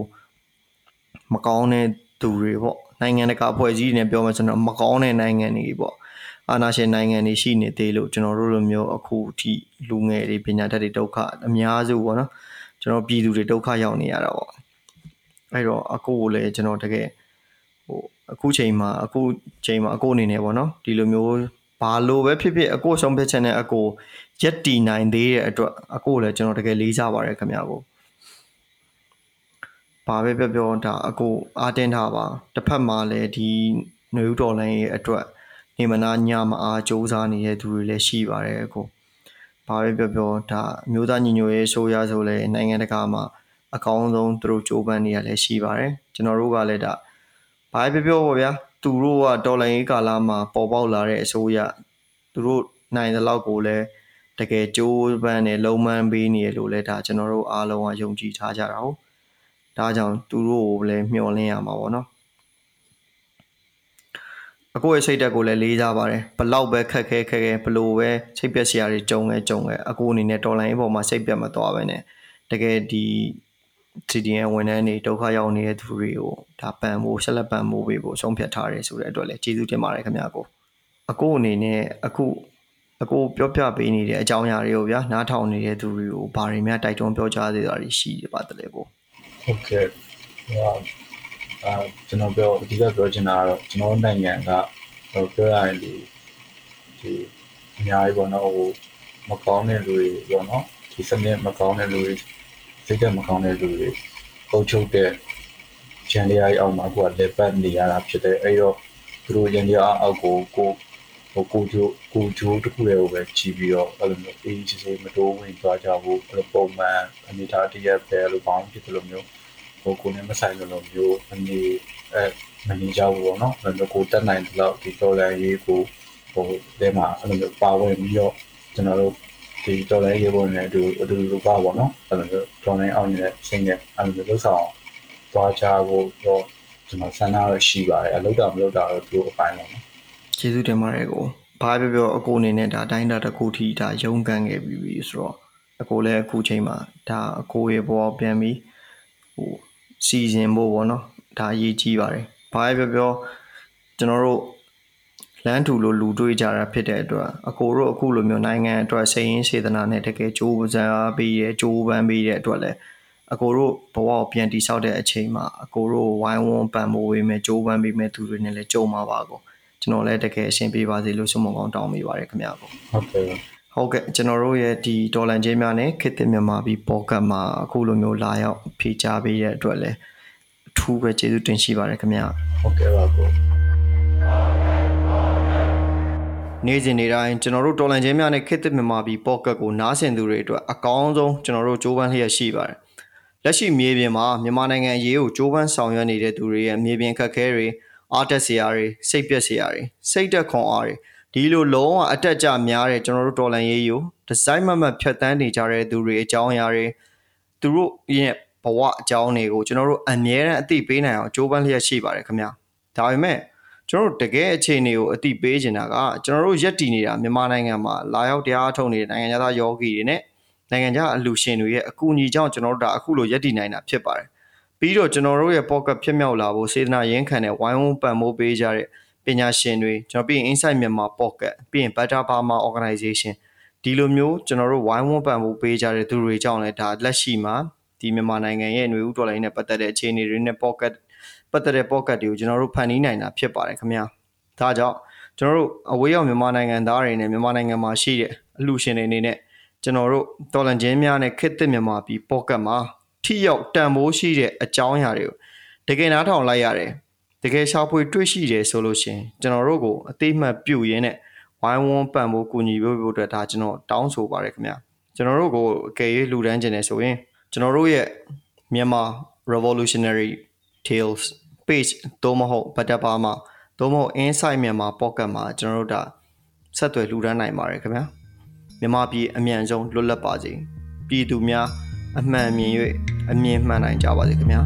မကောင်းတဲ့သူတွေပေါ့နိုင်ငံတကာအဖွဲ့အစည်းတွေနဲ့ပြောမှဆိုတော့မကောင်းတဲ့နိုင်ငံတွေပေါ့အာဏာရှင်နိုင်ငံတွေရှိနေသေးလို့ကျွန်တော်တို့လိုမျိုးအခုထိလူငယ်တွေပညာတတ်တွေဒုက္ခအများစုပေါ့နော်ကျွန်တော်ပြည်သူတွေဒုက္ခရောက်နေရတာပေါ့အဲ့တော့အခုကိုလည်းကျွန်တော်တကယ်ဟို အခုချိန်မှာအခုချိန်မှာအခုအနေနဲ့ပေါ့နော်ဒီလိုမျိုးဘာလို့ပဲဖြစ်ဖြစ်အခုဆုံးဖြတ်ချက်နဲ့အခုရက်တီနိုင်သေးတဲ့အတွက်အခုလည်းကျွန်တော်တကယ်လေးစားပါတယ်ခင်ဗျာကိုဘာပဲပြောပြောဒါအခုအားတင်းထားပါတစ်ဖက်မှာလည်းဒီຫນွေဥတော်လိုင်းရဲ့အတွက်နေမနာညမအားစူးစမ်းနေတဲ့သူတွေလည်းရှိပါတယ်အခုဘာပဲပြောပြောဒါမျိုးသားညီညွတ်ရေးဆိုရဆိုလဲနိုင်ငံတကာမှာအကောင်းဆုံးသူတို့ကြိုးပမ်းနေရလဲရှိပါတယ်ကျွန်တော်တို့ကလည်းဒါ ဘာပဲပြောပြောပါဗျာသူတို့ကတော်လိုင်းရေးကာလမှာပေါ်ပေါက်လာတဲ့အစိုးရသူတို့နိုင်တဲ့လောက်ကိုလည်းတကယ်ကြိုးပမ်းနေလုံမှန်းပေးနေရလို့လဲဒါကျွန်တော်တို့အားလုံးကယုံကြည်ထားကြတာဟုတ်ဒါကြောင့်သူတို့ကိုလည်းမျှော်လင့်ရမှာပေါ့နော်အကိုရဲ့စိတ်တက်ကိုလည်းလေးစားပါတယ်ဘလောက်ပဲခက်ခဲခက်ခဲဘလို့ပဲစိတ်ပြက်စရာတွေကြုံခဲ့ကြုံခဲ့အကိုအနေနဲ့တော်လိုင်းဘောမှာစိတ်ပြက်မသွားပဲနဲ့တကယ်ဒီ CDN ဝန်ထမ်းတွေဒုက္ခရောက်နေတဲ့သူတွေကိုဒါပံဖို့ဆက်လက်ပံဖို့ပေးဖို့ဆုံးဖြတ်ထားတယ်ဆိုတဲ့အတွက်လည်းကျေးဇူးတင်ပါတယ်ခင်ဗျာကိုအကိုအနေနဲ့အခုအကိုပြောပြပေးနေတဲ့အကြောင်းအရာတွေကိုဗျာနားထောင်နေတဲ့သူတွေကိုဘာတွေများတိုက်တွန်းပြောကြားသေးတာတွေရှိပါသလဲကိုဟုတ်ကဲ့ဟိုအာကျွန်တော်ပြောအဓိကပြောချင်တာကတော့ကျွန်တော်နိုင်ငံကဟိုပြောရရင်ဒီဒီအများကြီးပေါ့နော်ဟိုမကောင်းတဲ့လူတွေပေါ့နော်ဒီစနစ်မကောင်းတဲ့လူတွေ စိတ်ဓာတ်မကောင်းတဲ့လူတွေပုံချုပ်တဲ့ဂျန်လျာကြီးအောက်မှာကိုကလက်ပတ်နေရတာဖြစ်တယ်အဲ့တော့သူတို့ဂျန်လျာအောက်ကိုကိုဟိုကိုချိုးကိုချိုးတစ်ခုလေးကိုပဲကြည့်ပြီးတော့အဲ့လိုမျိုးအေးစစ်စစ်မတိုးဝင်သွားကြဘူးအဲ့လိုပုံမှန်အနေထားတရက်ပဲလို့ပေါင်းဖြစ်တယ်လို့မျိုးဟိုကိုနဲ့မဆိုင်လို့မျိုးအနေအဲမနေကြဘူးပေါ့နော်အဲ့လိုကိုတက်နိုင်တဲ့လောက်ဒီတော်လန်ရေးကိုဟိုတဲမှာအဲ့လိုမျိုးပါဝင်ပြီးတော့ကျွန်တော်တို့ ဒီတော်လန်ရေးပေါ်နေအတူအတူတူပါပေါ့နော်အဲ့လိုမျိုးတော်လန်အောင်နေတဲ့စိတ်နဲ့အဲ့လိုမျိုးလှုပ်ဆောင်သွားကြဖို့တော့ကျွန်တော်ဆန္ဒရရှိပါတယ်အလုပ်တာမလုပ်တာတော့သူ့အပိုင်းပါနော်ကျေးဇူးတင်ပါတယ်ကိုဘာပြောပြောအကိုအနေနဲ့ဒါအတိုင်းတာတစ်ခုထိဒါရုန်းကန်ခဲ့ပြီးပြီဆိုတော့အကိုလည်းအခုချိန်မှာဒါအကိုရဲ့ဘဝပြန်ပြီးဟိုစီစဉ်ဖို့ပေါ့နော်ဒါအရေးကြီးပါတယ်ဘာပြောပြောကျွန်တော်တို့ လမ်းထူလို့လူတွေးကြတာဖြစ်တဲ့အတွက်အကိုတို့အခုလိုမျိုးနိုင်ငံအတွက်စိတ်ရင်းစေတနာနဲ့တကယ်ကြိုးပမ်းပြီးရဲကြိုးပမ်းပြီးတဲ့အတွက်လည်းအကိုတို့ဘဝကိုပြန်တိဆောက်တဲ့အချိန်မှာအကိုတို့ဝိုင်းဝန်းပံ့ပိုးပေးမယ်ကြိုးပမ်းပေးမယ်သူတွေနဲ့လည်းကြုံမှာပါကိုကျွန်တော်လည်းတကယ်အဆင်ပြေပါစေလို့ဆုမကောင်းတောင်းမိပါတယ်ခင်ဗျာကိုဟုတ်ကဲ့ဟုတ်ကဲ့ကျွန်တော်တို့ရဲ့ဒီဒေါ်လန်ချင်းများနဲ့ခေတ်သစ်မြန်မာပြည်ပေါ်ကတ်မှာအခုလိုမျိုးလာရောက်ဖြေချပေးတဲ့အတွက်လည်းအထူးပဲကျေးဇူးတင်ရှိပါတယ်ခင်ဗျာဟုတ်ကဲ့ပါကို နေ့စဉ်နေ့တိုင်းကျွန်တော်တို့ဒေါ်လန်ချင်းများနဲ့ခေတ်သစ်မြန်မာပြည်ပေါ်ကတ်ကိုနားဆင်သူတွေအတွက်အကောင်းဆုံးကျွန်တော်တို့ကြိုးပမ်းလျက်ရှိပါတယ်လက်ရှိမြေပြင်မှာမြန်မာနိုင်ငံအရေးကိုကြိုးပမ်းဆောင်ရွက်နေတဲ့သူတွေရဲ့မြေပြင်ခက်ခဲတွေအားတက်စရာတွေစိတ်ပြက်စရာတွေစိတ်တက်ခွန်အားတွေဒီလိုလုံးဝအတက်ကြများတဲ့ကျွန်တော်တို့ဒေါ်လန်ရေးကိုဒီဇိုင်းမမတ်ဖြတ်တန်းနေကြတဲ့သူတွေအကြောင်းအရာတွေသူတို့ရဲ့ဘဝအကြောင်းတွေကိုကျွန်တော်တို့အမြဲတမ်းအသိပေးနိုင်အောင်ကြိုးပမ်းလျက်ရှိပါတယ်ခင်ဗျာဒါပေမဲ့ ကျွန်တော်တို့တကယ်အခြေအနေကိုအသိပေးချင်တာကကျွန်တော်တို့ရက်တည်နေတာမြန်မာနိုင်ငံမှာလာရောက်တရားထုတ်နေတဲ့နိုင်ငံသားယောဂီတွေနဲ့နိုင်ငံခြားအလူရှင်တွေရဲ့အကူအညီကြောင့်ကျွန်တော်တို့ဒါအခုလိုရက်တည်နိုင်တာဖြစ်ပါတယ်ပြီးတော့ကျွန်တော်တို့ရဲ့ pocket ဖြစ်မြောက်လာဖို့စေတနာရင်းခံတဲ့ဝိုင်းဝန်းပံ့ပိုးပေးကြတဲ့ပညာရှင်တွေကျွန်တော်ပြီးရင် Insight Myanmar Pocket ပြီးရင် Better Burma Organization ဒီလိုမျိုးကျွန်တော်တို့ဝိုင်းဝန်းပံ့ပိုးပေးကြတဲ့သူတွေကြောင့်လည်းဒါလက်ရှိမှာဒီမြန်မာနိုင်ငံရဲ့ຫນွေဥတော်လိုင်းနဲ့ပတ်သက်တဲ့အခြေအနေတွေနဲ့ pocket ပတ်သက်တဲ့ pocket တွေကိုကျွန်တော်တို့ဖန်တီးနိုင်တာဖြစ်ပါတယ်ခင်ဗျာဒါကြောင့်ကျွန်တော်တို့အဝေးရောက်မြန်မာနိုင်ငံသားတွေနဲ့မြန်မာနိုင်ငံမှာရှိတဲ့အလှူရှင်တွေအနေနဲ့ကျွန်တော်တို့တော်လန်ချင်းများနဲ့ခစ်သစ်မြန်မာပြည် pocket မှာထိရောက်တန်ဖိုးရှိတဲ့အကြောင်းအရာတွေကိုတကယ်နားထောင်လိုက်ရတယ်တကယ်ရှာဖွေတွေ့ရှိတယ်ဆိုလို့ရှိရင်ကျွန်တော်တို့ကိုအသေးမှတ်ပြုရင်းနဲ့ဝိုင်းဝန်းပံ့ဖို့ကူညီပေးဖို့အတွက်ဒါကျွန်တော်တောင်းဆိုပါတယ်ခင်ဗျာကျွန်တော်တို့ကိုအကယ်၍လူတန်းကျင်နေဆိုရင်ကျွန်တော်တို့ရဲ့မြန်မာ revolutionary tales page သို့မဟုတ်ဗတ်တပါမှာသို့မဟုတ် insight မြန်မာ pocket မှာကျွန်တော်တို့ဒါဆက်သွယ်လူတန်းနိုင်ပါတယ်ခင်ဗျာမြန်မာပြည်အမြန်ဆုံးလွတ်လပ်ပါစေပြည်သူများအမှန်မြင်၍အမြင်မှန်နိုင်ကြပါစေခင်ဗျာ